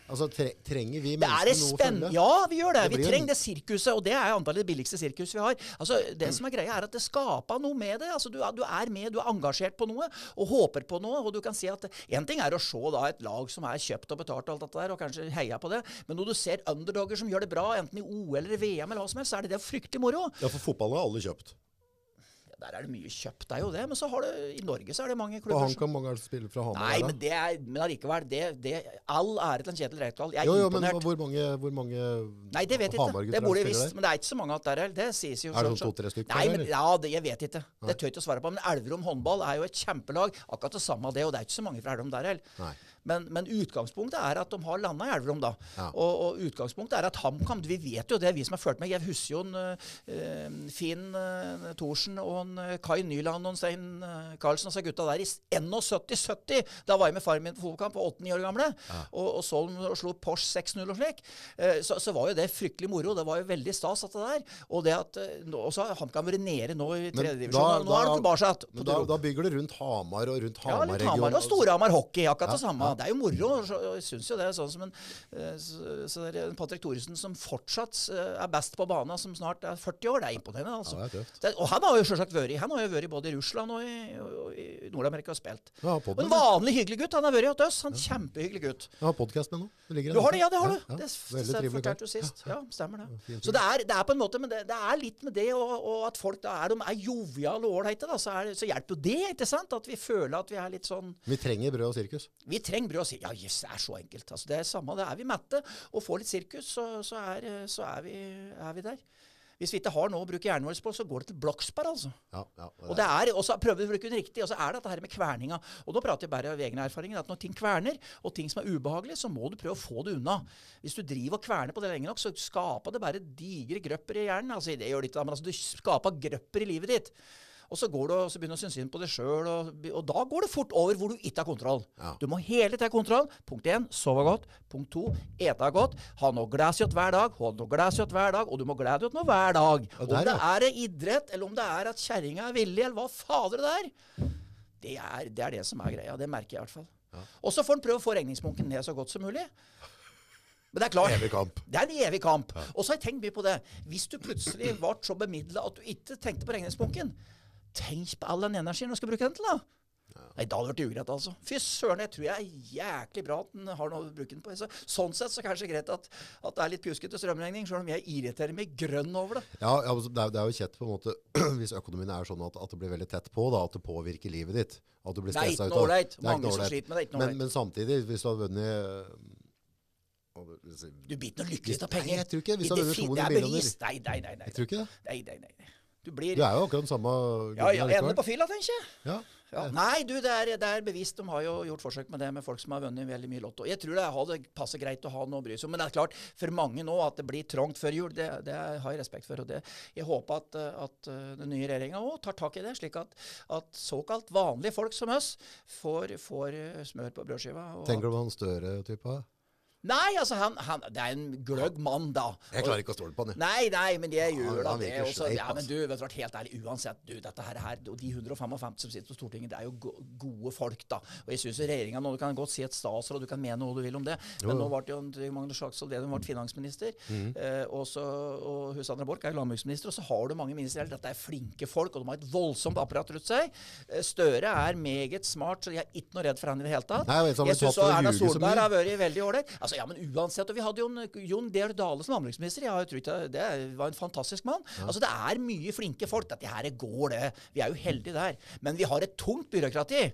Altså, tre, trenger vi er mennesker noe å følge? Ja, vi gjør det. Det Vi trenger en- det sirkuset, og det er antallet det billigste sirkuset vi har. Altså, Det som er greia, er at det skaper noe med det. Altså, du, er, du er med, du er engasjert på noe, og håper på noe. Og du kan si at Én ting er å se da et lag som er kjøpt og betalt, og alt dette der, og kanskje heia på det, men når du ser underdogger som gjør det bra, enten i OL eller VM, eller hva som helst, så er det det fryktelig moro. Ja, for fotballen har alle kjøpt. Der er det mye kjøpt, det er jo det. Men så har du, i Norge så er det mange klubber Og han kan mange spille fra Hamar? Nei, men det er Men allikevel, det, det All ære til en Kjetil Rekdal. Jeg er jo, jo, men hvor mange, hvor mange Nei, det vet jeg ikke. Det burde jeg visst, men det er ikke så mange igjen der heller. Det sies jo Er det sånn to-tre stykker, Nei, men, ja, det, jeg vet ikke. Det tør jeg ikke å svare på. Men Elverum håndball er jo et kjempelag. Akkurat det samme av det, og det er ikke så mange fra Elverum der heller. Men, men utgangspunktet er at de har landa i Elverum, da. Ja. Og, og utgangspunktet er at HamKam Vi vet jo det, vi som har fulgt med. Jeg husker jo en, uh, Finn uh, Thorsen og en, Kai Nyland og en Stein Karlsen og så gutta der i 71-70. Da var jeg med faren min på fotballkamp, på 8-9 år gamle. Og, og så og slo Porsche 6-0 og slik. Så, så var jo det fryktelig moro. Det var jo veldig stas at det der. Og det at eh, så har HamKam vært nede nå i tredjedivisjon. tredje divisjon. Nå er det de tilbake. Da, da bygger det rundt Hamar og rundt Ja, litt Hamar Hamar-regionen. og Storhamar hockey. Akkurat det Ja, samme. Ja. Det er jo moro. Jeg syns jo det er sånn som en eh, så, en Patrick Thoresen som fortsatt er best på banen, som snart er 40 år. Det er imponerende. altså. Ja, det er. Det, og han har jo selvsagt vært Han har jo vært både i Russland og i, og i Nord-Amerika og spilt. Ja, Og en vanlig hyggelig gutt. Han har vært hos oss. Han er Kjempehyggelig gutt. Jeg har podkast med nå. Det ligger Du har det, ja, det har du. Ja, Det fortalte du sist. Ja, stemmer det. Så det er, det er på en måte men det, det er litt med det, og, og at folk da er, de er joviale og ålreite, så, så hjelper jo det, ikke sant? At vi føler at vi er litt sånn Vi trenger brød og sirkus. Vi trenger brød og sirkus. Ja, jøss, det er så enkelt. Altså, det er samme, det er vi mette. Og får litt sirkus, så, så, er, så er, vi, er vi der. Hvis vi ikke har noe å bruke hjernen vår på, så går det til Bloksberg, altså. Ja, ja, Og det er, og så prøver vi å bruke den riktig, og så er det dette her med kverninga. Og da prater jeg bare av egne erfaringer. At når ting kverner, og ting som er ubehagelige, så må du prøve å få det unna. Hvis du driver og kverner på det lenge nok, så skaper det bare digre grøpper i hjernen. Altså, det gjør det ikke, men altså, du skaper grøpper i livet ditt. Og så går du og så begynner du å synes inn på deg sjøl, og, og da går det fort over hvor du ikke har kontroll. Ja. Du må hele tida ha kontroll. Punkt én sove godt. Punkt to ete godt. Ha noe gledesjott hver dag. Ha noe gledesjott hver dag, og du må glede deg noe hver dag. Ja, om det er idrett, eller om det er at kjerringa er villig, eller hva fader det er. Det er, det er det som er greia. Det merker jeg i hvert fall. Og så får en prøve å få regningsbunken ned så godt som mulig. Men det er klart. Evig kamp. Det er en evig kamp. Og så har jeg tenkt mye på det. Hvis du plutselig ble så bemidla at du ikke tenkte på regningsbunken, tenk på all den energien du skal bruke den til, da. Nei, da hadde det vært ugreit, altså. Fy søren, jeg tror jeg er jæklig bra at den har noe å bruke den på. Så, sånn sett så kanskje greit at, at det er litt pjuskete strømregning, selv om jeg irriterer meg grønn over det. Ja, ja, altså, det, er, det er jo kjett på en måte hvis økonomien er sånn at, at det blir veldig tett på, da, at det påvirker livet ditt. At du blir Det er stressa ut av ålreit. Det er ikke noe ålreit. det, er men, men samtidig, hvis du hadde vunnet Du biter noe lykkelig av penger. Nei, jeg tror ikke. Hvis du hadde vunnet fi- 200 det er millioner. nei, nei. nei. Jeg tror ikke det. Nei, nei, nei. Du blir Du er jo akkurat den samme Ja, ja, ender på fylla, tenker jeg. Ja. Ja. Nei, du, det er, det er bevisst. De har jo gjort forsøk med det med folk som har vunnet veldig mye Lotto. Jeg tror det passer greit å ha noe å bry seg om. Men det er klart, for mange nå at det blir trangt før jul, det, det har jeg respekt for. Og det, jeg håper at, at eh, den nye regjeringa òg tar tak i det, slik at, at såkalt vanlige folk som oss får, får eh, smør på brødskiva. Tenker du på han Støre-typa? Nei, altså, han, han, det er en gløgg mann, da. Jeg klarer ikke å stole på han. jeg. Nei, nei, men jeg Ja, gjør da det. virker Også, ja, men du, vet du, helt ærlig, uansett, du, dette her, her og de 155 som sitter på Stortinget, det er jo gode folk, da. Og jeg syns regjeringa nå, du kan godt si et statsråd, du kan mene hva du vil om det, men nå ble jo Magnus Slagsvold Vedum ble finansminister, mm. eh, og, så, og hun Sandra Borch er landbruksminister, og så har du mange ministre. Dette er flinke folk, og de har et voldsomt apparat rundt seg. Eh, Støre er meget smart, så jeg er ikke noe redd for han i det hele tatt. Nei, jeg syns også Erna Solberg har vært veldig ålreit. Altså, ja, men uansett, og vi hadde jo en, Jon Deer Dale som landbruksminister. Jeg tror ikke, det var en fantastisk mann. Altså, Det er mye flinke folk. Dette her går, det. Vi er jo heldige der. Men vi har et tungt byråkrati.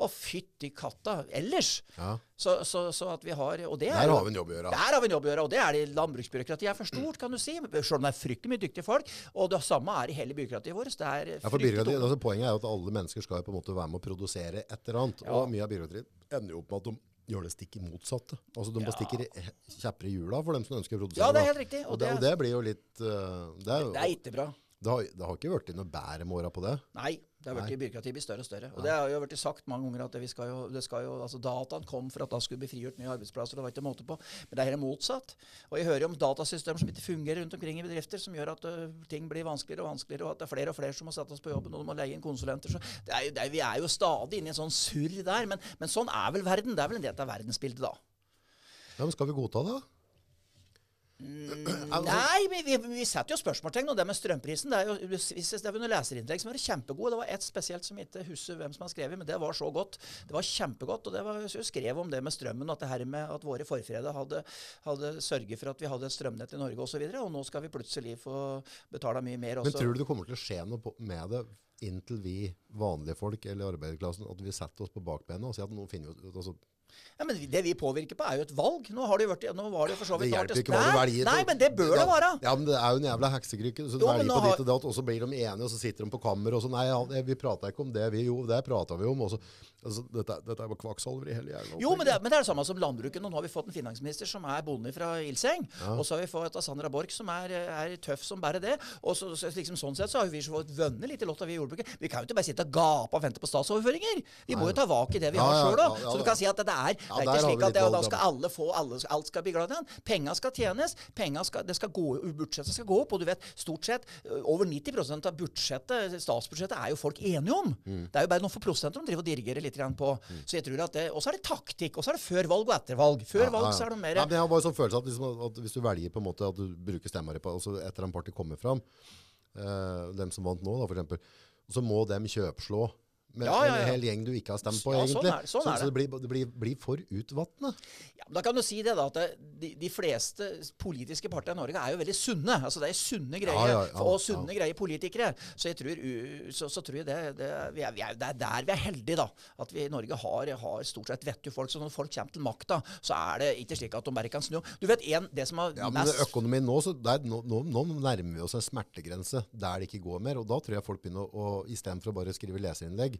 Å, fytti katta ellers. Ja. Så, så, så at vi har Og det er Der jo- har vi en jobb å gjøre. Der har vi en jobb å gjøre, og det er det landbruksbyråkratiet er for stort, kan du si. Selv om det er fryktelig mye dyktige folk. Og det samme er i hele byråkratiet vårt. Det er Ja, for altså Poenget er jo at alle mennesker skal på en måte være med å produsere et eller annet. Ja. Og mye av byråkratiet ender jo opp med at de gjør det stikk motsatte. Altså De Ja. stikker kjepper i hjula for dem som ønsker å produsere. Ja, det er helt riktig, og Og det, det- og det blir jo litt uh, det, er, Det er ikke bra. Det, har, det har ikke vært noe bedre med åra på det. Nei, det har Nei. i byråkratiet blir større og større. Og det har jo vært sagt mange ganger at det, vi skal jo, det skal jo, altså dataen kom for at da skulle bli frigjort nye arbeidsplasser. og Det var ikke måte på. Men det er helt motsatt. Og jeg hører om datasystemer som ikke fungerer rundt omkring i bedrifter, som gjør at uh, ting blir vanskeligere og vanskeligere, og at det er flere og flere som må settes på jobben, og de må leie inn konsulenter. Så det er det er, vi er jo stadig inne i en sånn surr der. Men, men sånn er vel verden. Det er vel en del av verdensbildet, da. Ja, men Skal vi godta det? Da? Altså- Nei, vi, vi, vi setter jo spørsmålstegn. Og det med strømprisen det er jo, Det er noen leserinnlegg som er kjempegode. Det var ett spesielt som ikke husker hvem som har skrevet, men det var så godt. Det var kjempegodt. Og det var jeg skrev om det med strømmen, at det her med at våre forfedre hadde, hadde sørget for at vi hadde et strømnett i Norge osv. Og, så og nå skal vi plutselig få betale mye mer Men tror du det kommer til å skje noe med det inntil vi vanlige folk eller arbeiderklassen at vi setter oss på bakbeina og sier at nå finner vi ut altså, Ja, men det vi påvirker på, er jo et valg. Nå har det jo vært, nå var det jo for så vidt Det hjelper ikke hva du velger. Nei, men det bør det være. Ja, men det er jo en jævla heksekrykke. Så du velger på ditt og datt, og så blir de enige, og så sitter de på kammer og så Nei, ja, vi prata ikke om det, vi. Jo, det prata vi om. Og så, altså, dette, dette er bare kvakksalver i hele jævla Jo, men det, er- men det er det samme som landbruket. Nå har vi fått en finansminister som er bonde fra Ilseng. Og så har vi fått Sandra Borch som er, er tøff som bare det. Og så, så, liksom, sånn sett så har vi fått vunnet litt i lott av vi i jordbruket. Vi kan jo ikke bare sitte og gape og vente på statsoverføringer. Vi må jo ta vak i det vi Ja, har ja, sjøl ja, òg. ja, Så du kan si at det er, Ja, det er ikke slik at det, da skal alle få, alle, alt skal bli glad i den. Penga skal tjenes, penga skal, det skal gå, budsjettet skal gå opp. Og du vet, stort sett over 90% av budsjettet, statsbudsjettet er jo folk enige om. Mm. Det er jo bare noen få prosenter de driver og dirigerer litt grann på. Så jeg tror at det, Og så er det taktikk. Og så er det før valg og etter valg. Før valg så er det mer ja, men Jeg har bare sånn følelse at, liksom, at hvis du velger på en måte at du bruker stemma di på altså etter en parti kommer fram, eh, dem som vant nå, da, for eksempel, så må dem kjøpslå med Ja, ja, ja. en hel gjeng du ikke har stemt på, sånn er det, sånn så, så det blir, det blir, blir for utvattende. Ja, da kan du si det da, at de, de fleste politiske partiene i Norge er jo veldig sunne. altså Det er sunne greier. Og sunne greier politikere. Så jeg tror, så, så tror jeg det, det, vi er, vi er, det er der vi er heldige, da. At vi i Norge har, har stort sett vettige folk. Så når folk kommer til makta, så er det ikke slik at de bare kan snu. Du vet en, det som har Ja, men mest det økonomien nå, så der, nå, nå, nå nærmer vi oss en smertegrense der det ikke går mer. Og da tror jeg folk begynner å, å istedenfor å bare skrive leserinnlegg,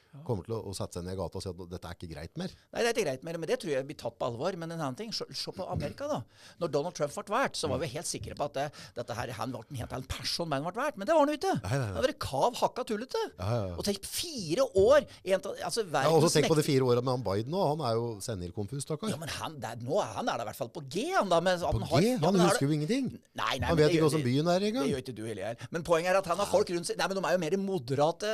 kommer til å, å sette seg ned i gata og si at dette er ikke greit mer. Nei, det er ikke greit mer, men det tror jeg blir tatt på alvor. Men en annen ting, se, se på Amerika, da. Når Donald Trump ble valgt, så var vi helt sikre på at det, dette her, han ble en helt annen person men han ble valgt. Men det var han jo ikke. Nei, nei, nei. Det var kav hakka tullete. Og tenk, fire år en, altså, Ja, og så tenk på de fire åra med han Biden nå. Han er jo senilkonfus, stakkar. Ja, men han, det er, nå er han er da i hvert fall på G, han da. Men, På han, har- G? Han ja, husker jo ingenting. Nei, nei, Han vet ikke åssen byen er Det gjør ikke du heller. Men poenget er at han har folk rundt seg Nei, men de er jo mer moderate,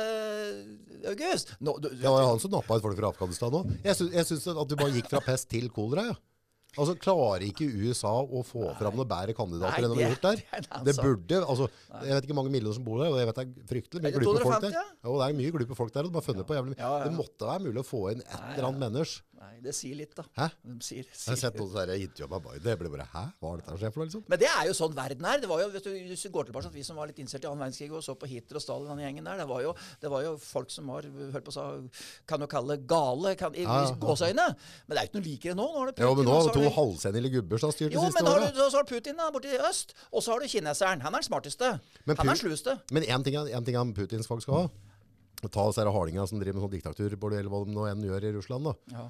August. Du, Det var jo han som nappa ut folk fra Afghanistan òg. Jeg, sy jeg syns at du bare gikk fra pest til kolera. Ja. Altså, Klarer ikke USA å få fram noen bedre kandidater enn de har gjort der? det er Det altså- burde altså, Jeg vet ikke hvor mange millioner som bor der, og jeg vet det er fryktelig mye glupe folk der. ja? Jo, det er mye glupe folk der, og de har funnet på jævlig mye. Ja, ja. Det måtte være mulig å få inn et eller annet menneske. Nei, det sier litt, da. Hæ? De sier, Jeg har sett noen sånne jobb av Biden. Jeg ble bare Hæ? Hva er dette skjer for noe, liksom? Men det er jo sånn verden er. Det var jo, vet du, Hvis du går tilbake til at vi som var litt innstilt i annen verdenskrig og så på Hitler og Stalin den gjengen der, det var jo, det var jo folk som var hørte på sa, kan jo kalle det gale kan, i, Ja, gåseøyne. Men det er jo ikke noe likere nå. nå har det Jo, men nå har du to halvsenile gubber som har styrt de Jo, siste men har du, så har du Putin da, borte i øst, og så har du kineseren. Han er den smarteste. Men han er slueste. Men én ting, en ting han Putins folk skal ha. Ta disse hardinga som driver med sånn diktatur, eller hva de nå enn gjør i Russland. da. Ja.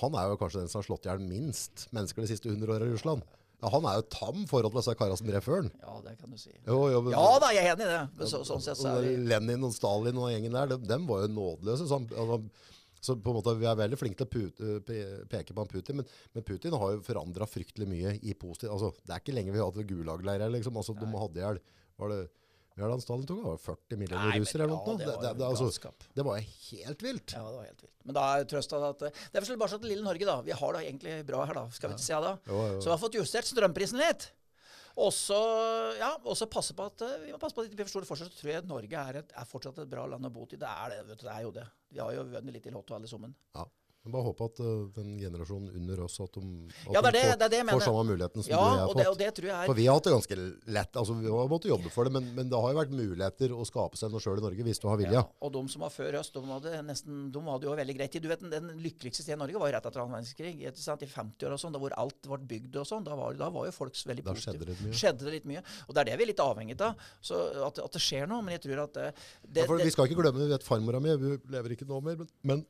Han er jo kanskje den som har slått i hjel minst mennesker de siste 100 åra i Russland. Ja, han er jo tam forhold til disse karene som drev før han. ja, det kan du si. Jo, jo, men- Ja da, jeg er enig i det. Men så, sånn sett så er det... Lenin og Stalin og gjengen der, dem, dem var jo nådeløse. Så, han, altså, så på en måte, Vi er veldig flinke til å pe- peke på Putin, men, men Putin har jo forandra fryktelig mye i positiv altså, Det er ikke lenge vi har hatt gulagleirer, Liksom. Altså, de hadde i hjel Var det han tok? over 40 millioner men eller ja, noe? det Det, var det, det, altså, det var helt vilt. Ja, det var helt vilt. Men da er trøsta at eh, Det er vel bare sånn at lille Norge, da. Vi har det egentlig bra her, da. Skal vi ikke si ja da? Jo, jo. Så vi har fått justert strømprisen litt. Og så ja, passe på at eh, vi må passe på at det ikke blir for store forskjeller. Så tror jeg Norge er, et, er fortsatt et bra land å bo i. Det er det. vet du, det er jo det. Vi har jo vunnet litt i Lotto alle sammen. Ja. Jeg bare håper at uh, den generasjonen under oss at de, at Ja, det det- får, det det får samme muligheten som Ja, du og jeg har fått. og jeg For er vi har hatt det ganske lett. altså Vi har måttet jobbe for det, men, men det har jo vært muligheter å skape seg noe sjøl i Norge hvis du har vilja. ja, Og de som var før oss, de hadde, nesten, de hadde jo veldig greit tid. Du vet, Den lykkeligste tiden i Norge var jo rett etter annen verdenskrig. I 50 år og sånn, hvor alt ble bygd og sånn. Da var, da var jo folk veldig Da positive. skjedde det mye. Skjedde det litt mye. Og det er det vi er litt avhengig av. Så at, at det skjer noe. Men jeg tror at det, det, Ja, for vi skal ikke glemme, vi vet farmora mi, lever ikke nå mer, men, men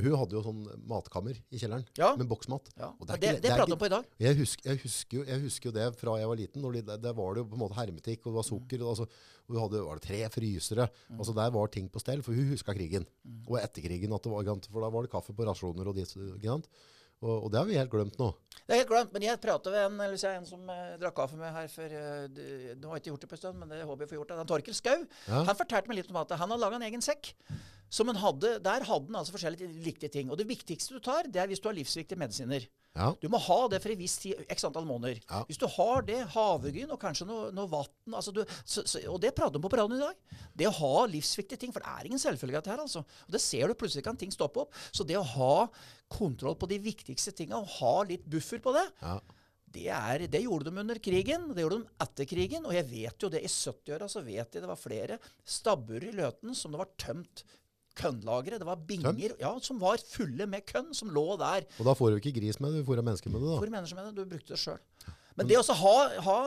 hun hadde jo sånn matkammer i kjelleren Ja. med boksmat. ja, Og det, er det, det er prater ikke- vi på i dag. Jeg husker, jeg, husker jo, jeg husker jo det fra jeg var liten. Når de, der, var det jo på en måte hermetikk, og det var sukker. Og, altså, og hun hadde var det tre frysere. Mm. Altså Der var ting på stell, for hun huska krigen. Og etter krigen, at det var, for da var det kaffe på rasjoner. Og, det. og, og det har vi helt glemt nå. Det er helt glemt, men jeg prater med en, eller er en som eh, drakk kaffe med her for eh, det- Nå har jeg ikke gjort det på en stund, men det håper jeg får gjort det. Han Torkel Skau. Ja. Han fortalte meg litt om at han har laga en egen sekk. Som han hadde, Der hadde den altså forskjellige viktige ting. Og det viktigste du tar, det er hvis du har livsviktige medisiner. Ja. Du må ha det for en viss tid, x antall måneder. Ja. Hvis du har det, havregryn og kanskje noe, noe vann altså så, så, Og det prater vi på på radioen i dag. Det å ha livsviktige ting. For det er ingen selvfølge dette her, altså. Og det ser du, plutselig kan ting stoppe opp. Så det å ha kontroll på de viktigste tinga, og ha litt buffer på det, Ja. det, er, det gjorde de under krigen, det gjorde de etter krigen. Og jeg vet jo det, i 70-åra så vet jeg det var flere stabburer i Løten som det var tømt kønnlagre. Det var binger ja, som var fulle med kønn, som lå der. Og da får du ikke gris med det, du får mennesker med det. da. da. mennesker med det? Du brukte det sjøl. Men det å ha, ha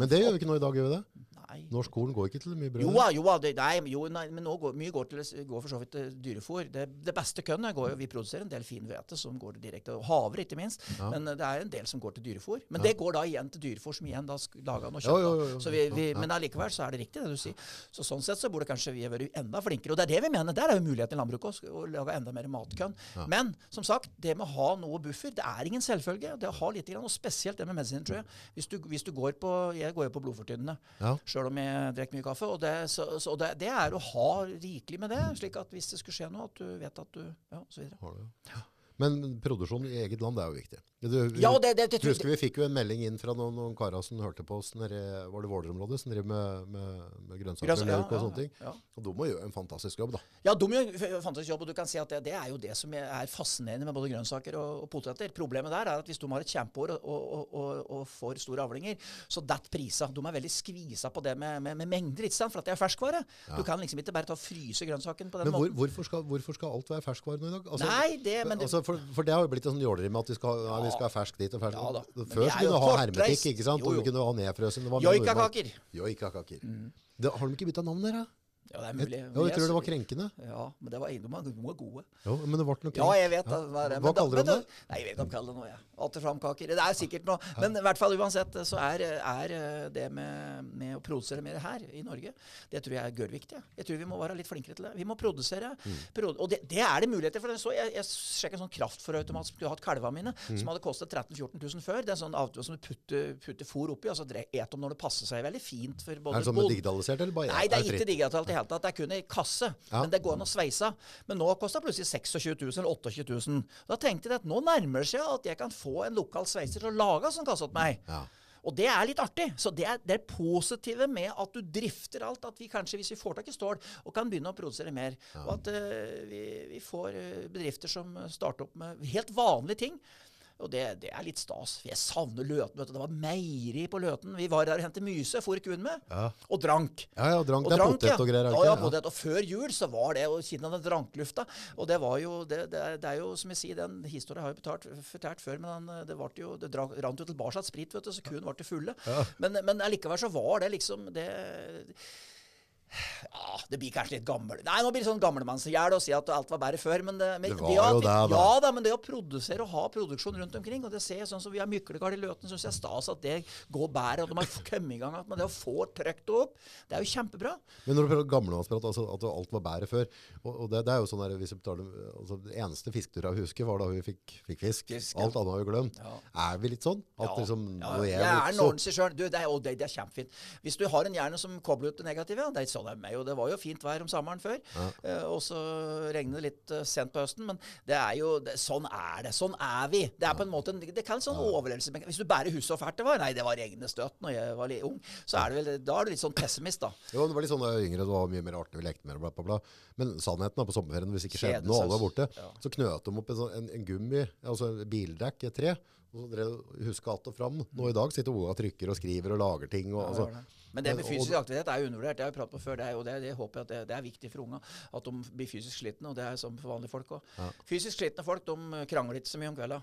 Men det gjør vi ikke nå i dag, gjør vi det? Nei. Norsk korn går ikke til mye brød. Jo da, jo det- Nei, jo, nei, men nå går, mye går, til, går for så vidt til dyrefôr. Det, det beste kønnet går jo Vi produserer en del fin hvete som går direkte Og havre, ikke minst. Men eh, det er en del som går til dyrefôr. Men det går da igjen til dyrefôr, som igjen da lager noe kjøtt. Vi, vi, Men allikevel så er det riktig, det du sier. Så sånn sett så burde kanskje vi vært enda flinkere. Og det er det vi mener. Der er jo muligheten i landbruket å lage enda mer matkønn. Men som sagt, det med å ha noe buffer, det er ingen selvfølge. Det å ha litt, og spesielt det med medisiner, tror jeg. Hvis du, hvis du går på Jeg går jo på blodfortynnende. Ja. Sjøl om jeg drikker mye kaffe. Og, det, så, så det, det er å ha rikelig med det, slik at hvis det skulle skje noe, at du vet at du Ja, og så videre. Har du, ja. Men produksjon i eget land er jo viktig. Du, Ja, det, det, det, husker Vi fikk jo en melding inn fra noen, noen karer som hørte på oss nede, var det Våler-området, som driver med, med, med grønnsaker Grønnsak- og ja, og sånne ting. ja. Og de må gjøre en fantastisk jobb, da. Ja, de gjør en fantastisk jobb, og du kan si at det, det er jo det som er fascinerende med både grønnsaker og, og poteter. Problemet der er at hvis de har et kjempeår og, og, og, og får store avlinger, så detter prisa. De er veldig skvisa på det med, med, med mengder, ikke sant? for at det er ferskvare. Du kan liksom ikke bare ta og fryse grønnsaken på den Men hvor, måten. hvorfor, skal, hvorfor skal alt være ferskvare nå i dag? Altså, Nei, det, men det, altså, for, for det har jo blitt en sånn jåleri med at vi skal, ja, vi skal ha fersk dit og fersk Ja da. Før kunne du ha hermetikk, ikke sant? Jo, Og jo. du kunne ha nedfrøsen. Joikakaker. Joikakaker. Det, har de ikke bytta navn der, da? Ja, det er Jeg, mulig. ja, Men jeg tror det var krenkende. Ja, men det var de var gode. Jo, men det ble noe Ja, jeg vet det. er. Hva kaller de det? Nei, jeg vet ikke hva de kaller det nå, jeg. Alterframkaker. Det er sikkert noe. Men i hvert fall uansett så er, er det med, med å produsere mer her i Norge, det tror jeg er gørrviktig. jeg. Jeg tror vi må være litt flinkere til det. Vi må produsere. Mm. produ- og det, det er det muligheter for. Så jeg, jeg sjekket en sånn kraftforautomat som skulle hatt kalvene mine, Mm. som hadde kostet 13 000-14 000 før. Det er en sånn avtale som du putter, putter fôr oppi, og så et om når det passer seg. Veldig fint for både Er det sånn digitalisert, eller bare Nei, det er ikke digitalt hele tatt. Det er kun ei kasse. Ja. Men det går an å sveise. Men nå det plutselig 26 000 eller 28 000. Da tenkte jeg at nå nærmer det seg at jeg kan få en lokal sveiser til å lage sånn kasse til meg. Ja. Og det er litt artig. Så det er det er positive med at du drifter alt. At vi kanskje, hvis vi får tak i stål, og kan begynne å produsere mer. Og at uh, vi, vi får eh, bedrifter som starter opp med helt vanlige ting. Og det, det er litt stas. for Jeg savner Løten. vet du. Det var meieri på Løten. Vi var der og hentet myse, for kuen med. Ja. Og drank. Ja, ja, drank. Og Det er drank, potet og greier, er Ja, ja, potet. Og før jul så var det og siden av den dranklufta. Og det var jo det, det, er, det er jo, som jeg sier, den historien har jeg betalt, fortalt før, men den, det, ble jo, det rant jo tilbake sprit, vet du, så kuen ble fulle. Men, men allikevel så var det liksom det ja, det blir kanskje litt gammel Nei, nå blir det sånn gamlemannsgjerd å si at alt var bedre før. Men det, men Det var at jo det, da. Ja da, men det å produsere og ha produksjon rundt omkring, og det ser jeg sånn som vi har Myklekar i Løten, syns jeg er stas at det går bedre, og de har kommet i gang med det å få trøkt det opp, det er jo kjempebra. Men når du prøver gamlemannsprat, altså at alt var bedre før og, og det, det er jo sånn der, hvis vi betaler, altså, Det eneste fisketura jeg husker, var da vi fikk, fikk fisk. Fisk, ja. Alt annet har vi glemt. Ja. Er vi litt sånn? At Ja, liksom, ja, når jeg vokste opp ordner sjøl. Det, er- det, det er kjempefint. Hvis du har en hjerne som kobler ut det negative, det er så Trondheim er jo, det var jo fint vær om sommeren før. ja. og så regner det litt eh, sent på høsten. Men det er jo det, Sånn er det. Sånn er vi. Det er på en måte det kan sånn overlevelse Hvis du bærer huset så fælt det var Nei, det var støtt når jeg var litt ung. Så er det vel, da er du litt sånn pessimist, da. Jo, det var litt sånn da jeg var yngre, det var mye mer artig, vi lekte mer, bla, bla, bla. Men sannheten da, på sommerferien, hvis ikke skjedde noe, alle var borte, Ja. så knøt de opp en, sånn, en, en gummi, altså bildekk, et tre, og så drev huska att og fram. Nå i dag sitter unga og trykker og skriver og lager ting. Og, altså, Men det med fysisk aktivitet er undervurdert. Det har vi pratet på før. Det, er, og det, det håper jeg at det, det er viktig for unga. At de blir fysisk slitne. Og det er som for vanlige folk òg. Fysisk slitne folk de krangler ikke så mye om kvelda.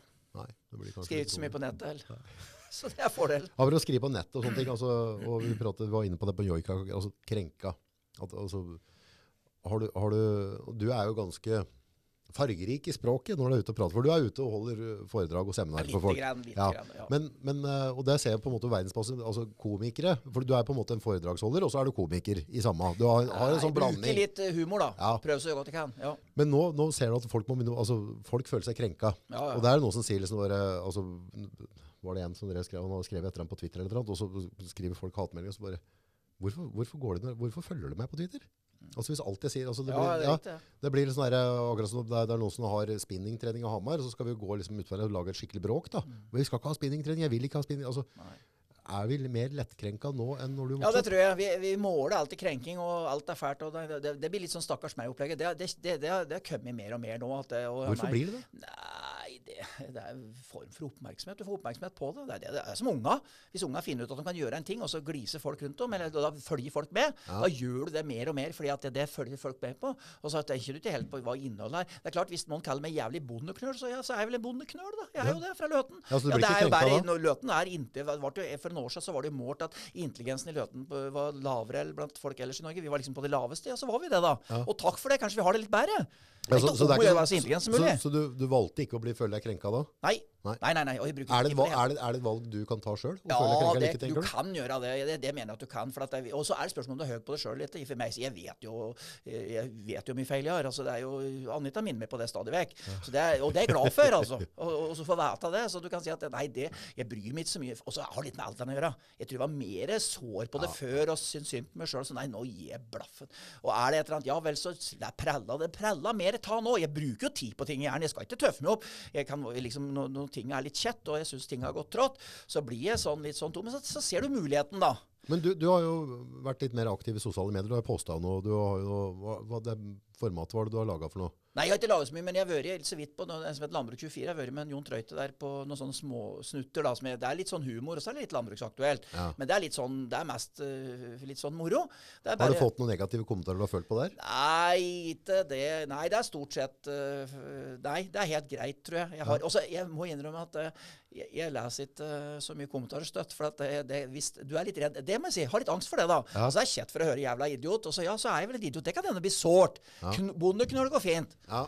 Skriver ikke så mye på nettet heller. Så det er fordel. Ja, for å skrive på nettet og sånne ting, altså, og vi pratet, vi var inne på det på joika, altså krenka. At, altså, har du, har du, du er jo ganske fargerik i språket når du er ute og prater, for du er ute og holder uh, foredrag og seminarer for folk. grann, ja. grann, ja. Men, men, uh, og det ser jeg på en måte verdensbasis, altså komikere, for du er på en måte en foredragsholder, og så er du komiker i samme. Du har, har en sånn blanding. Blanding. litt eh, humor, da. Ja. Prøv så godt jeg kan. Ja. Men nå, nå ser du at folk, må, altså, folk føler seg krenka. Ja, ja. Og det er noen som sier liksom bare, altså, var det en som dere skrev, han hadde skrevet etter ham på Twitter eller noe, og så skriver folk hatmeldinger, og så bare, hvorfor, hvorfor, går det, hvorfor følger du meg på Twitter? Altså hvis alt jeg sier, altså det Ja, blir, det ja, det blir sånn der, akkurat som det er, det er noen som har spinningtrening av Hamar, så skal vi gå liksom utfor og lage et skikkelig bråk da. Men vi skal ikke ha spinningtrening, jeg vil ikke ha spinning, altså, Mm. Nei. er vi mer lettkrenka nå enn når du Ja, det tror jeg. Vi, vi måler alltid krenking, og alt er fælt. og Det, det, det blir litt sånn stakkars meg-opplegget. Det, har- kommet mer og mer nå. Og, Hvorfor nei, blir det det? Det, det er en form for oppmerksomhet. Du får oppmerksomhet på det. Det er, det, det er som unga. Hvis unga finner ut at de kan gjøre en ting, og så gliser folk rundt dem, eller da følger folk med, da gjør du det mer og mer, fordi at det, det følger folk med på. Og så tenker du ikke helt på hva innholdet er. Det er klart, Hvis noen kaller meg jævlig bondeknøl, så, ja, så er jeg vel en bondeknøl, da. Jeg er jo det, fra Løten. Ja, så du blir det er jo bare, da? Løten er inntil, For noen år siden så var det jo målt at intelligensen i Løten var lavere enn blant folk ellers i Norge. Vi var liksom på det laveste, ja, så var vi det, da. Og takk for det. Kanskje vi har det litt bedre. Ja, så, så så, så du, du valgte ikke å bli føle deg krenka da? Nei. Nei. Nei, nei, Er det, et valg, er, det, er det et valg du kan ta sjøl? ja, det, like, du kan gjøre det. det. Det mener jeg at du kan. Og så er det spørsmål om du er høy på det sjøl litt. For meg, jeg vet jo jeg vet jo mye feil jeg har. Altså, det er jo, Anita minner meg på det stadig vekk. Og det er jeg glad for, altså. Og, og så få vite det. Så du kan si at nei, det, jeg bryr meg ikke så mye. Og så har det litt med alderen å gjøre. Jeg tror jeg var mer sår på det før og syntes synd på meg sjøl. Så nei, nå gir jeg blaffen. Og er det et eller annet Ja vel, så det er prella. Det er prella mer ta nå. Jeg bruker jo tid på ting, i hjernen. Jeg skal ikke tøffe meg opp. Jeg kan liksom, no, når ting er litt kjett, og jeg syns ting har gått trått, så blir jeg sånn litt sånn tom. Men så, så ser du muligheten, da. Men du, du har jo vært litt mer aktiv i sosiale medier. Du har posta noe. Du har jo, hva, hva det formatet var det du har laga for noe? Nei, jeg har ikke laget så mye, men jeg har vært så vidt på noe som heter Landbruk 24. Jeg har vært med en Jon Trøite der på noen sånne små snutter. da, som Det er litt sånn humor, og så er det litt landbruksaktuelt. Ja. Men det er litt sånn, det er mest uh, litt sånn moro. Er Har du fått noen negative kommentarer du har følt på der? Nei, ikke det. Nei, det er stort sett uh, Nei, det er helt greit, tror jeg. Jeg, har, også, jeg må innrømme at øh, jeg, jeg leser ikke øh, så mye kommentarer støtt. For at det, det, hvis du er litt redd Det må jeg si. Har litt angst for det, da. Altså, det er kjett for å høre 'jævla idiot', og så ja, så er jeg vel en idiot. Det kan hende bli sårt. Ja. Bondeknøl går fint. Ja.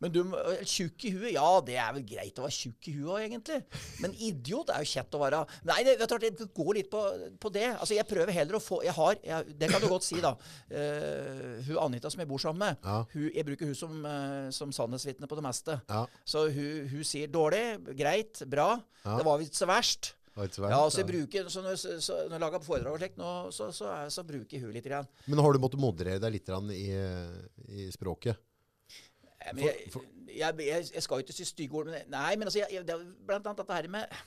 Men du, tjukk i huet, ja, det er vel greit å være tjukk i huet òg, egentlig. Men idiot er jo kjett å være. Nei, det, vet du, det går litt på, på det. Altså, Jeg prøver heller å få Jeg har, jeg, Det kan du godt si, da. Uh, hun Anita som jeg bor sammen med, Ja. hun, jeg bruker hun som, uh, som sannhetsvitne på det meste. Ja. Så hun, hun sier dårlig, greit, bra. Ja. Det var visst så verst. Verst, Ja, så jeg bruker, så når, så, så, når jeg lager foredrag og slikt, nå, så, så, er- så bruker hun litt. Grann. Men har du måttet moderere deg litt i, i språket? Men jeg, jeg, jeg, jeg skal jo ikke si stygge ord, men nei, men altså, jeg, det blant annet dette her med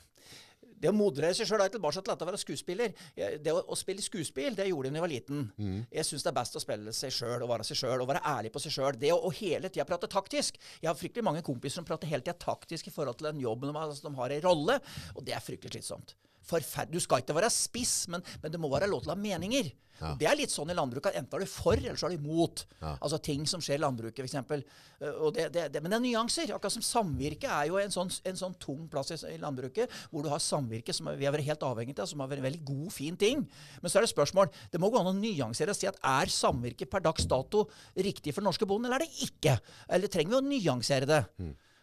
det å moderere seg sjøl er tilbake til dette å være skuespiller. Det å, å spille skuespill, det gjorde jeg da jeg var liten. Jeg syns det er best å spille seg sjøl og være seg sjøl og være ærlig på seg sjøl. Det å, å hele tida prate taktisk. Jeg har fryktelig mange kompiser som prater hele tida taktisk i forhold til den jobben de har, altså, de har ei rolle, og det er fryktelig slitsomt. Forferd du skal ikke være spiss, men, men det må være lov til å ha meninger. Ja. Det er litt sånn i landbruket at enten er du for, eller så er du imot. Altså ting som skjer i landbruket, f.eks. Det, det, det, men det er nyanser. Akkurat som samvirke er jo en sånn, en sånn tung plass i, i landbruket, hvor du har samvirke som vi har vært helt avhengig av, som har vært en veldig god, fin ting. Men så er det spørsmål Det må gå an å nyansere og si at er samvirke per dags dato riktig for den norske bonden, eller er det ikke? Eller trenger vi å nyansere det?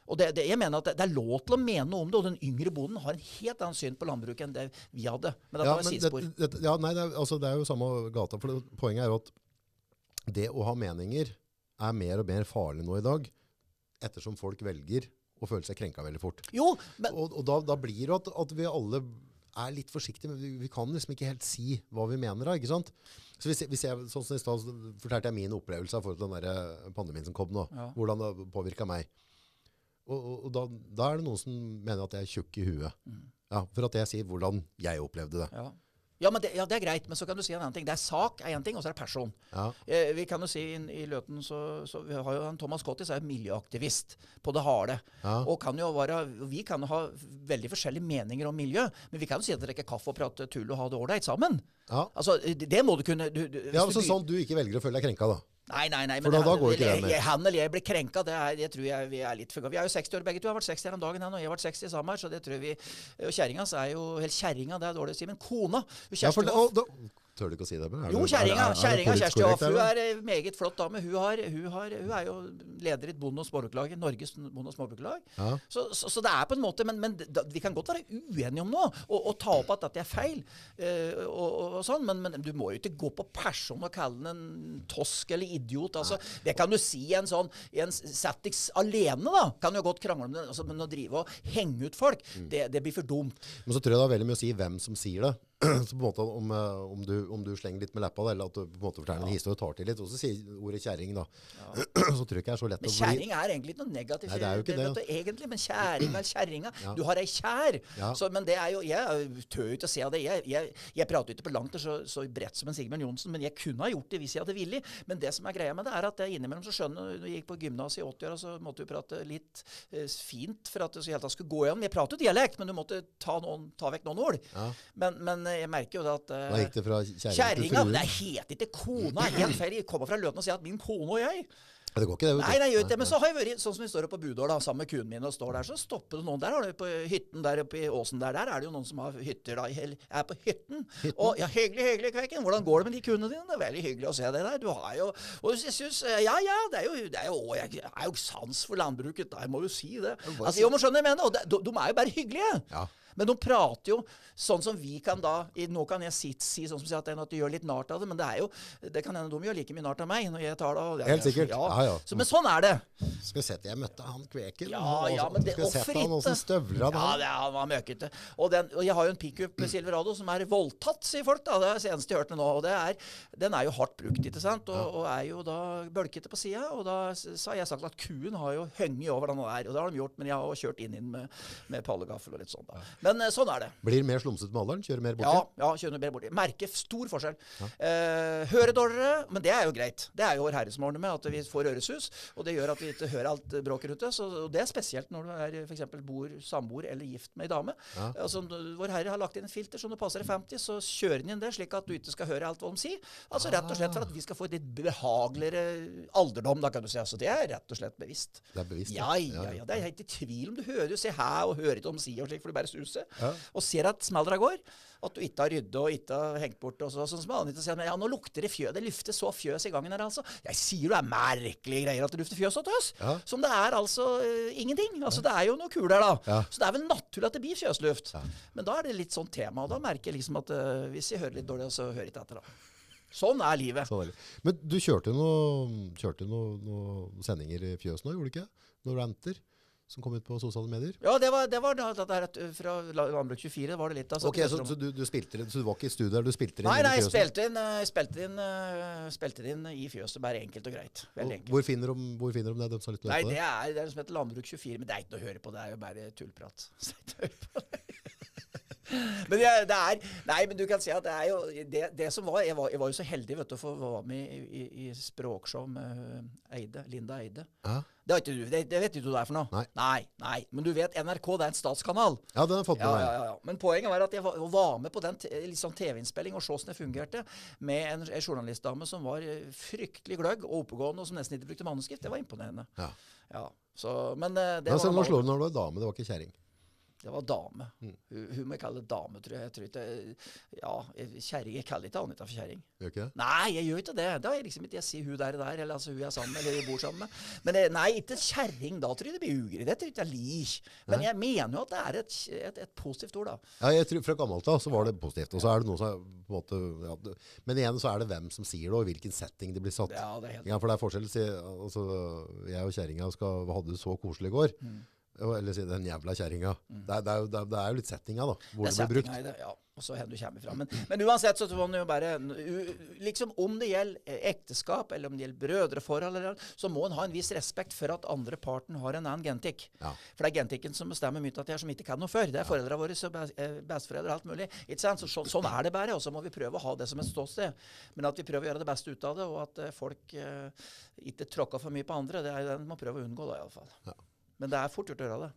Og det, det, jeg mener at det, det er lov til å mene noe om det, og den yngre bonden har en helt annen syn på landbruket enn det vi hadde. Men dette Ja, var sidespor. det, ja, nei, er, altså, det er jo samme gata. For poenget er jo at det å ha meninger er mer og mer farlig nå i dag, ettersom folk velger å føle seg krenka veldig fort. Jo, men Og, og da, da blir det at, at vi alle er litt forsiktige. men Vi, vi kan liksom ikke helt si hva vi mener. da, ikke sant? Så hvis, hvis jeg, sånn som i stad fortalte jeg min opplevelse av forhold til den der eh, pandemien som kom nå. Ja. Hvordan det påvirka meg. Og, og, og da, da er det noen som mener at jeg er tjukk i huet. Ja, For at jeg sier hvordan jeg opplevde det. Ja. Ja, men det, ja, det er greit, men så kan du si en annen ting. Det er sak er én ting, og så er det person. Ja. Eh, vi kan jo si in, i Løten så, så vi har jo han Thomas Cottis er miljøaktivist på det harde. Ja. Og kan jo være, vi kan jo ha veldig forskjellige meninger om miljø, men vi kan jo si at drikke kaffe og prate tull og ha det ålreit sammen. Ja. Altså, det, det må du kunne du, du, Ja, Ja, du så sånn du ikke velger å føle deg krenka, da. Nei, nei, nei. For men da- da går ikke det mer. Han eller jeg blir krenka, det, er, det tror jeg vi er litt for Vi er jo 60 år begge to. Jeg har vært 60 her om dagen, han, og jeg har vært 60 sammen her, så det tror vi Og kjerringa er jo Helt kjerringa, det er dårlig å si, men kona Ja, for og, da, tør du ikke å si det? men jo, kjerringa. er er Kjersti. Hun er en meget flott dame. Hun, har, hun, har, hun er jo leder i et bonde- og småbrukerlag, Norges bonde- og småbrukerlag. Ja. Så, så, så det er på en måte Men, men da, vi kan godt være uenige om noe, og, og ta opp at dette er feil, uh, og, og, sånn, men, men du må jo ikke gå på person og kalle den en tosk eller idiot. Altså, det kan du si i en sånn i en Satix alene, da. Kan jo godt krangle om det, altså, men å drive og henge ut folk, Mm. det, det blir for dumt. Men så tror jeg det har veldig mye å si hvem som sier det. så på en måte om, eh, om, du, om du slenger litt med leppa, eller at du på en måte forteller en historie og tar til litt, og så sier ordet kjerring, da. så tror jeg ikke det er så lett Men å bli kjerring er egentlig ikke noe negativt. Nei, det er jo ikke det. du, egentlig, Men kjæring er kjerringa Ja. Du har ei kjær. Ja. Så, men det er jo Jeg tør jo ikke å se det. Jeg, jeg, jeg prater jo ikke på langt og så, så bredt som en Sigbjørn Johnsen, men jeg kunne ha gjort det hvis jeg hadde villet. Men det som er greia med det, er at jeg innimellom så skjønner Når jeg gikk på gymnas i 80-åra, så måtte du prate litt eh, fint for at det så helt tatt skulle gå igjen. Jeg prater jo dialekt, men du måtte ta, noen, ta vekk noen ord. Ja. Men, men jeg merker jo da at uh, Da gikk det fra kjerringa til Kjerringa frue. Det heter ikke kona. Helt feil. Jeg kommer fra Løten og sier at min kone og jeg Det går ikke det. Nei, nei, gjør ikke det. Men så har jeg vært sånn som vi står oppe på Budål da, sammen med kuen min og står der, så stopper det noen. Der har du på hytten der oppe i åsen der, der er det jo noen som har hytter da, jeg er på hytten. Og ja, hyggelig, hyggelig, Kveiken. Hvordan går det med de kuene dine? Det er veldig hyggelig å se det der. Du har jo Og jeg syns Ja, ja, det er jo, det er jo Jeg er jo sans for landbruket, da. Jeg må jo si det. Altså, jo, men skjønner jeg mener. Og de, de er jo bare hyggelige. Ja. Men de prater jo sånn som vi kan da Nå kan jeg si, si sånn som sier at, at de gjør litt narr av det, men det er jo Det kan hende de gjør like mye narr av meg når jeg tar det. Helt sikkert. Ja, ja. Så, men sånn er det. Skal vi se til Jeg møtte han kveken. Ja, ja, men det Skal vi se til han åssen støvler han Ja, har? Ja, han var møkkete. Og, den, og jeg har jo en pickup med Silverado som er voldtatt, sier folk. da, Det er det seneste jeg hørte nå. Og det er, den er jo hardt brukt, ikke sant? Og, og er jo da bølkete på sida. Og da har jeg sagt at kuen har jo hengt over den der. Og det har de gjort, men jeg har jo kjørt inn i den med, med pallegaffel og litt sånn. da. Men eh, sånn er det. Blir mer slumsete med alderen? Kjører mer borti? Ja, ja kjører mer borti. Merker stor forskjell. Eh, hører dårligere, men det er jo greit. Det er jo Vår Herre som ordner med at vi får øresus. Og det gjør at vi ikke hører alt bråket. Så og det er spesielt når du er f.eks. bor samboer eller gift med ei dame. Ja. Altså, vår Herre har lagt inn et filter som du passer i 50, så kjører den inn det slik at du ikke skal høre alt hva de sier. Altså rett og slett for at vi skal få et litt behageligere alderdom, da kan du si. Altså det er rett og slett bevisst. Det er bevisst, Ja, ja, ja. Det er helt i tvil om du hører jo se her og hører ikke om si og slik, for du bare suser. Ja. Og ser at smeldra går. At du ikke har ryddet og ikke har hengt bort. og så, sånn som Anita sier, ja, nå lukter det fjøs. Det lufter så fjøs i gangen her, altså. Jeg sier det er merkelige greier at det lufter fjøs hos oss. Ja. Som det er altså uh, ingenting. Altså Det er jo noe kuler, da. Ja. Så det er vel naturlig at det blir fjøsluft. Men da er det litt sånn tema, og da merker jeg liksom at uh, hvis jeg hører litt dårlig, så hører jeg ikke etter, da. Sånn er livet. Så deilig. Men du kjørte noen noe, noe sendinger i fjøs nå, gjorde du ikke? Noen ranter som kom ut på sosiale medier? Ja, det var, det var da, det der, uh, fra Landbruk 24. Var det litt Altså, Ok, så, så du, du spilte det, så du var ikke i studio du spilte det Nei, nei, jeg spilte inn, eh, spilte inn, eh, spilte inn i fjøset. Bare enkelt og greit. Veldig enkelt. Hvor finner, de, hvor finner de det, de som Nei, det er det er noe som heter Landbruk 24, men det er ikke noe å høre på. Det er jo bare tullprat. Så på det. Men det, det er Nei, men du kan si at det er jo Det, det som var jeg, var jeg var jo så heldig vet du, å få være med i, i, i språkshow med eh, Eide, Linda Eide. Ja. Det, ikke du, det, det vet ikke du det er for noe? Nei. nei. Nei. Men du vet, NRK det er en statskanal. ja, den har fått med Ja, meg. ja, ja, ja. Men poenget var at jeg var, var med på den liksom, sånn TV-innspilling og så hvordan det fungerte, med en, en journalistdame som var eh, fryktelig gløgg og oppegående, og som nesten ikke brukte manuskrift. Det var imponerende. Ja. Ja, så, men eh, det, ja, var, nå slår du når du er dame, det var ikke kjerring. Det var dame. Mm. Hun, hun må jeg kalle dame, tror jeg. jeg tror ikke, ja, jeg- kjerring Jeg kaller ikke Anita for kjerring. Nei, jeg gjør ikke det. Da er jeg liksom ikke jeg sier hun der og der, eller altså hun er sammen med, eller jeg bor sammen med. Men nei, ikke kjerring. Da tror jeg det blir ugreit. Det tror jeg ikke jeg liker. Men jeg mener jo at det er et, et, et positivt ord, da. Ja, jeg tror Fra gammelt av så var det positivt. Og så er det noe som på en måte, ja, det, Men igjen så er det hvem som sier det, og i hvilken setting det blir satt. Ja, det er helt Ja, for det er forskjell. Altså, jeg og kjerringa hadde det så koselig i går. Ja, Eller si den jævla kjerringa. Det, er- det, det, er- det er jo litt settinga, da. Hvor Det det, blir brukt. i det, ja. Og så hen du kommer fra. Men, men uansett så må man jo bare Liksom om det gjelder ekteskap, eller om det gjelder brødreforhold, eller, så må en ha en viss respekt for at andre parten har en annen gentikk. Ja. For det er gentikken som bestemmer mye av det her som ikke kan noe før. Det er foreldrene våre, så eh, besteforeldre og alt mulig. Så, så, sånn er det bare, og så må vi prøve å ha det som et ståsted. Men at vi prøver å gjøre det beste ut av det, og at eh, folk eh, ikke tråkker for mye på andre, det er det man må prøve å unngå, da iallfall. Ja. Men det er fort gjort å gjøre det.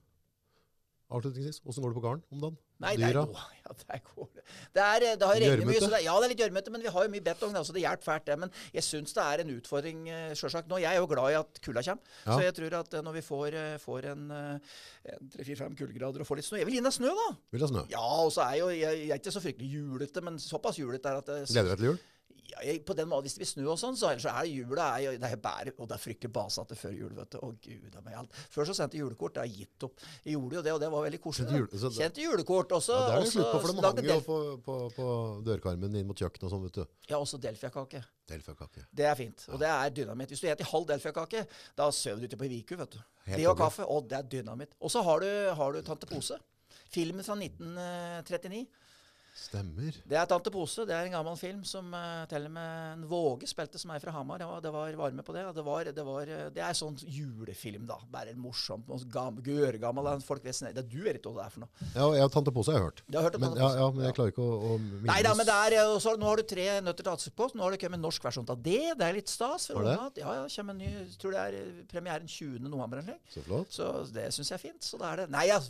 Avslutningsvis, åssen går det på gården om dagen? Nei, det Dyra? god. Ja, det er god. Det, er, det har regnet mye, så det, ja, det er litt gjørmete, men vi har jo mye betong, så det hjelper fælt det. Men jeg syns det er en utfordring, sjølsagt. selvsagt. Nå, jeg er jo glad i at kulda kommer, Ja. så jeg tror at eh, når vi får, eh, får en, eh, en 3-4-5 kuldegrader og får litt snø Jeg vil inn deg snø, da! Vil ha snø? Ja, og så er jeg jo jeg, jeg er ikke så fryktelig julete, men såpass julete er at det, Gleder deg til jul? Ja, på den måten, Hvis det vil snø og sånn, så så er jula er, det er bare, Og det er fryktelig basete før jul, vet du. Å gud a meg alt. Før så sendte jeg julekort. Det har jeg gitt opp. Jeg gjorde jo det, og det var veldig koselig. Jule- det- Kjente julekort. Også, Ja, det er det slutt på, for de hang jo på, på, på dørkarmen inn mot kjøkkenet og sånn, vet du. Ja, også delfiakake. Delfiakake. Det er fint. Og det er dynamitt. Hvis du spiser halv delfiakake, da sover du ute på Viku, vet du. Helt det og kaffe. Og det er dynamitt. Og så har du, har du Tante Pose. Filmen fra 1939. Stemmer. Det er Tante Pose. Det er en gammel film som uh, til og med en Våge spilte, som er fra Hamar. Ja, det var varme på det. Det, var, det, var, eh, det er sånn julefilm, da. Bare morsomt. noe Gørgammel. Folk vet det du vet ikke hva det er for noe. Ja, ja Tante Pose har jeg hørt. Har hørt Men, ja, ja, men jeg klarer ikke å, å minnes. Nei da, men det er, eh, nå har du tre nøtter til Atsuk på. Nå har det kommet en norsk versjon av det. Det er litt stas. for det? At, Ja, ja, kommer en ny, tror det er premieren 20. november eller noe. Så flott. Så det syns jeg er fint. Så da er det Nei, ja,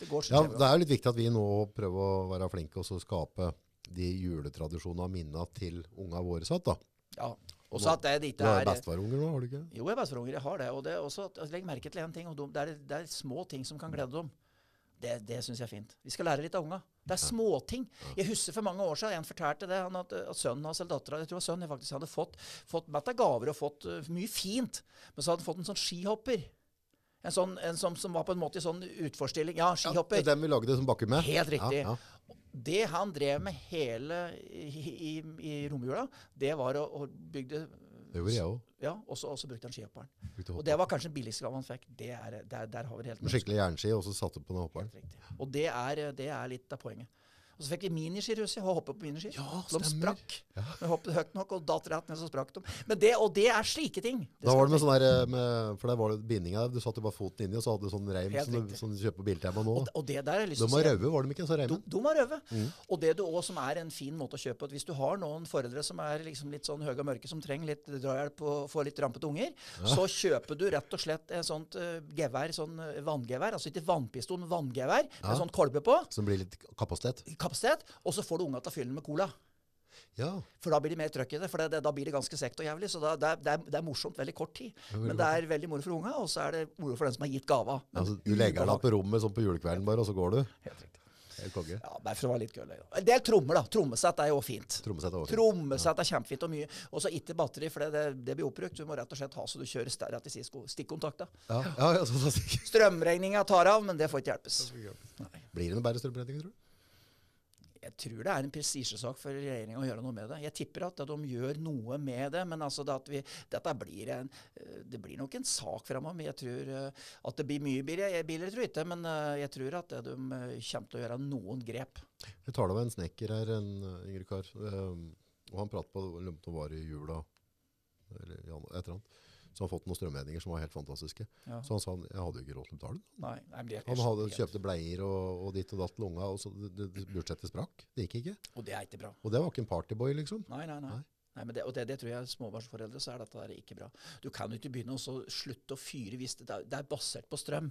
det går så Ja, det er jo litt viktig at vi nå prøver å være flinke og skape de juletradisjonene og minna til unga våre satt, da. Ja. Også at det Du ikke har er bestefarunger nå, har du ikke? Jo, jeg er bestefarunger. jeg har det. Og det er også, at- legg merke til en ting. Og det, er, det er små ting som kan glede dem. Det, det syns jeg er fint. Vi skal lære litt av unga. Det er småting. Jeg husker for mange år siden en fortalte det, han at, at sønnen hans eller dattera jeg tror sønnen, faktisk hadde fått, fått gaver og fått uh, mye fint. Men så hadde han fått en sånn skihopper. En sånn en som, som var på en måte i sånn utforstilling. Ja, Det skihopper. er den vi lagde som bakke med. Helt riktig. Ja, ja. Det han drev med hele i, i, i romjula, det var å, å bygge Det gjorde jeg òg. Ja, og så brukte han skihopperen. Og det var kanskje den billigste gaven han fikk. Det er, der, der har vi det helt skikkelig jernski, og så satte du på den hopperen. Og det er, det er litt av poenget. Og så fikk vi miniski i huset, og hoppet på miniski. Ja, de stemmer. sprakk. Vi hoppet høyt nok og datt rett ned, så sprakk de. Men det, og det er slike ting. Det Da var det med sånn der, eh, med, for der var det bindinga der. Du satte bare foten inni, og så hadde du sånn reim som du, som du kjøper på Biltema nå. og, og det der er lyst De til å var si. røde, var de ikke? Så De, reimen. de var røde. Mm. Og det du også som er en fin måte å kjøpe Hvis du har noen foreldre som er liksom litt sånn høye og mørke, som trenger litt drahjelp og får litt rampete unger, så kjøper du rett og slett et sånt uh, gevær, sånn eh, vanngevær. Altså ikke vannpistol, men vanngevær med sånn kolbe på. Så blir litt kapasitet. Kapasitet. Og så får du unga til å fylle den med cola. Ja. For da blir det mer trøkk i det. For det, det, da blir det ganske sekt og jævlig. Så da, det, er, det, er, morsomt veldig kort tid. veldig Men det er veldig moro for unga, og så er det moro for den som har gitt gava. Men Altså, du legger den opp på rommet sånn på julekvelden bare, og så går du. Helt riktig. Helt konge. Ja, bare for å være litt da. En del trommer, da. Trommesett er jo fint. Trommesett er også fint. Trommesett er kjempefint og mye. Og så ikke batteri, for det, det, blir oppbrukt. Du må rett og slett ha så du kjører sterkt i stikko- stikkontakta. Ja, ja, ja. Strømregninga tar av, men det får ikke hjelpes. Blir det noe bedre strømregning, tror du? Jeg tror det er en prestisjesak for regjeringa å gjøre noe med det. Jeg tipper at de gjør noe med det, men altså det vi, dette blir en, eh, det blir nok en sak framover. Jeg tror eh, at det blir mye billigere, billigere tror jeg ikke, men eh, jeg tror at de eh, kommer til å gjøre noen grep. Jeg tar det med en snekker her, en yngre kar. Og han pratet på om det var i jula, eller et eller annet. Så han fått noen strømregninger som var helt fantastiske. Ja. Så han sa han, jeg hadde jo ikke råd til å betale. Nei, nei, det Han hadde kjøpte bleier og, og ditt og datt til unga, og så det, det, budsjettet sprakk. Det gikk ikke. Og det er ikke bra. Og det var ikke en partyboy, liksom. Nei, nei, nei. Nei. Nei, men det, og det, det tror jeg småbarnsforeldre så er dette ikke bra. Du kan jo ikke begynne å slutte å fyre hvis det, det er basert på strøm.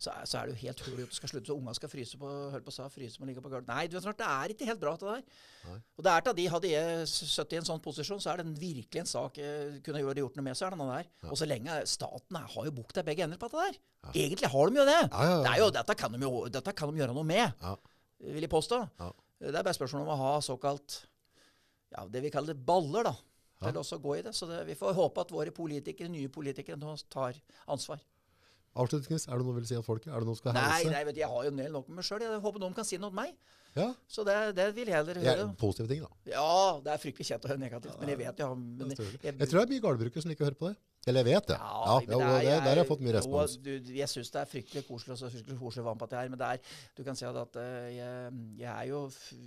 Så er, så er det jo helt hull at du skal slutte, så unga skal fryse på hør på sa, fryse på å ligge på gulvet. Nei, du vet, snart, det er ikke helt bra, det der. Nei. Og det er til de, Hadde jeg sittet i en sånn posisjon, så er det virkelig en sak jeg kunne gjort gjort noe med. så er det der. Og så lenge staten er, har jo bukt deg begge ender på dette der. Egentlig har de jo det. Ja, ja, ja. det er jo, dette, kan de jo, dette kan de gjøre noe med, Ja. vil jeg påstå. Ja. Det er bare spørsmål om å ha såkalt ja, det vi kaller baller, da. Til å gå i det. Så det, vi får håpe at våre politikere, nye politikere nå tar ansvar. Avslutningsvis, er det noe du vil si at folket? Er det noe du skal Nei, helse? nei vet du, jeg har jo en del nok med meg sjøl. Jeg håper noen kan si noe til meg. Ja, Så det, det vil jeg heller høre. ja, høre. positive ting da. Ja, det er fryktelig kjent å høre negativt, men jeg vet jo ja, Det er jeg, Jeg tror det er mye gardbrukere som liker å høre på det. Eller jeg vet det. Ja, ja, det er, der har jeg fått mye respons. Jo, du, jeg syns det er fryktelig koselig og så fryktelig koselig varm på at jeg er, men det er, du kan si at, eh, jeg, jeg, er jo,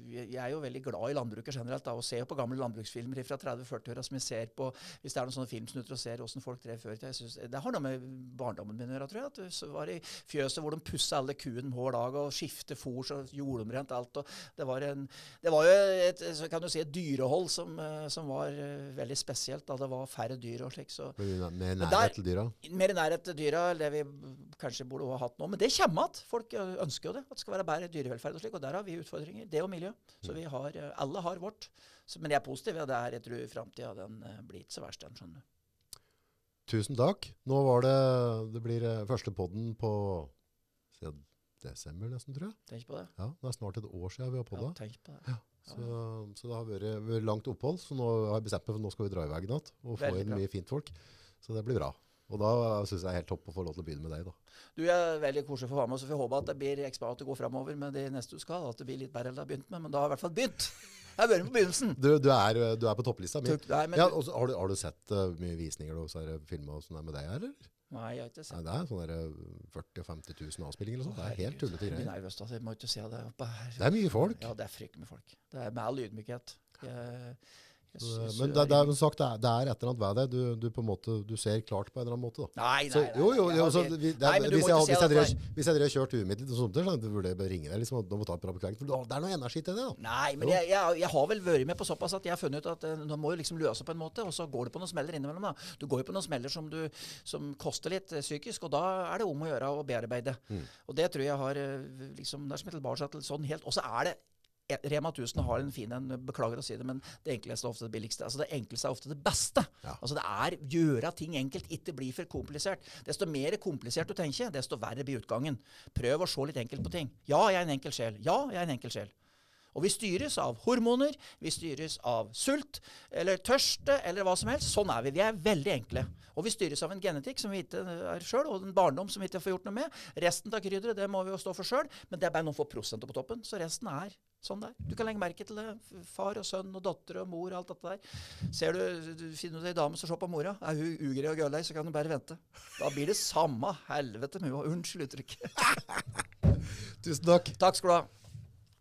jeg er jo veldig glad i landbruket generelt. Da, og ser jo på gamle landbruksfilmer fra 30-40-åra som jeg ser på Hvis det er noen sånne filmsnutter og ser åssen folk drev før i tida. jeg synes- Det har noe med barndommen min å gjøre, tror jeg. At du var i fjøset hvor de pussa alle kuene hver dag og skifte fôr så gjorde de rent alt. og Det var, en, det var jo et, kan du si, et dyrehold som, eh, som var eh, veldig spesielt. da Det var færre dyr og slik. så Med nærhet til dyra. mer nærhet til dyra enn det vi kanskje burde ha hatt nå. Men det kommer igjen. Folk ønsker jo det. At det skal være bedre dyrevelferd og slik. Og der har vi utfordringer. Det og miljø. Så vi har, alle har vårt. Så, men jeg er positiv. Ja, det er, jeg tror framtida den blir ikke så verst, den. skjønner du. Tusen takk. Nå var det Det blir eh, første podden på desember, nesten, tror jeg. Tenk på det. Ja, Det er snart et år siden vi har Ja, tenk på det. Så, så det har vært, vært langt opphold. Så nå har jeg bestemt meg for nå skal vi dra i vei igjen og få inn mye fint folk. Så det blir bra. Og da syns jeg det er helt topp å få lov til å begynne med deg, da. Du er veldig koselig for å være med, så vi håper at det blir ekstra at det går framover med de neste du skal. At det blir litt bedre enn det har begynt med. Men da har jeg i hvert fall begynt. Jeg med på begynnelsen. Du, du, er, du er på topplista mi. Nei, Ja, har, du, har du sett uh, mye visninger og så er det filmer og sånn med deg, eller? Nei, jeg har ikke Nei, sett det er sånn eh, 40 000-50 000 avspillinger og sånt. Det er helt tullete greier. Jeg blir nervøs, altså. Jeg må ikke se det oppe her. Det er mye folk. Ja, det er fryktelig mye folk. Det er med all ydmykhet. Jeg Men det, det, er, sagt, det, er, det er et eller annet ved det. Du, du på en måte, du ser klart på en eller annen måte. da. Nei, nei, Så, nei. jo, jo, jo så, vi- er, nei, hvis, jeg, hvis, jeg drev, hvis jeg drev kjørt umiddelbart, sånt, så burde jeg ringe deg liksom, du må ta på bra for det er noe energi til det. da. Nei, men jeg, jeg, jeg har vel vært med på såpass at jeg har funnet ut at eh, nå må jo liksom løse på en måte, og så går det på noen smeller innimellom. da. Du går jo på noen smeller som, du, som koster litt eh, psykisk, og da er det om å gjøre å bearbeide. Mm. Og det tror jeg har eh, liksom, Det er som et tilbake til sånn helt Og så er det Rema 1000 har en fin en, beklager å si det, men det enkleste er ofte det billigste. Altså Det enkleste er ofte det beste. Ja. Altså Det er gjøre ting enkelt, ikke bli for komplisert. Desto mer komplisert du tenker, desto verre blir utgangen. Prøv å se litt enkelt på ting. Ja, jeg er en enkel sjel. Ja, jeg er en enkel sjel. Og vi styres av hormoner, vi styres av sult eller tørste eller hva som helst. Sånn er vi. Vi er veldig enkle. Og vi styres av en genetikk som vi ikke er sjøl, og en barndom som vi ikke får gjort noe med. Resten av krydderet det må vi jo stå for sjøl, men det er bare noen få prosenter på toppen. Så resten er sånn det er. Du kan legge merke til det. Far og sønn og datter og mor og alt dette der. Ser du, du finner du ei dame som ser på mora, er hun ugrei og gøllei, så kan du bare vente. Da blir det samme helvete med henne. Unnskyld uttrykket. Tusen takk. Takk skal du ha.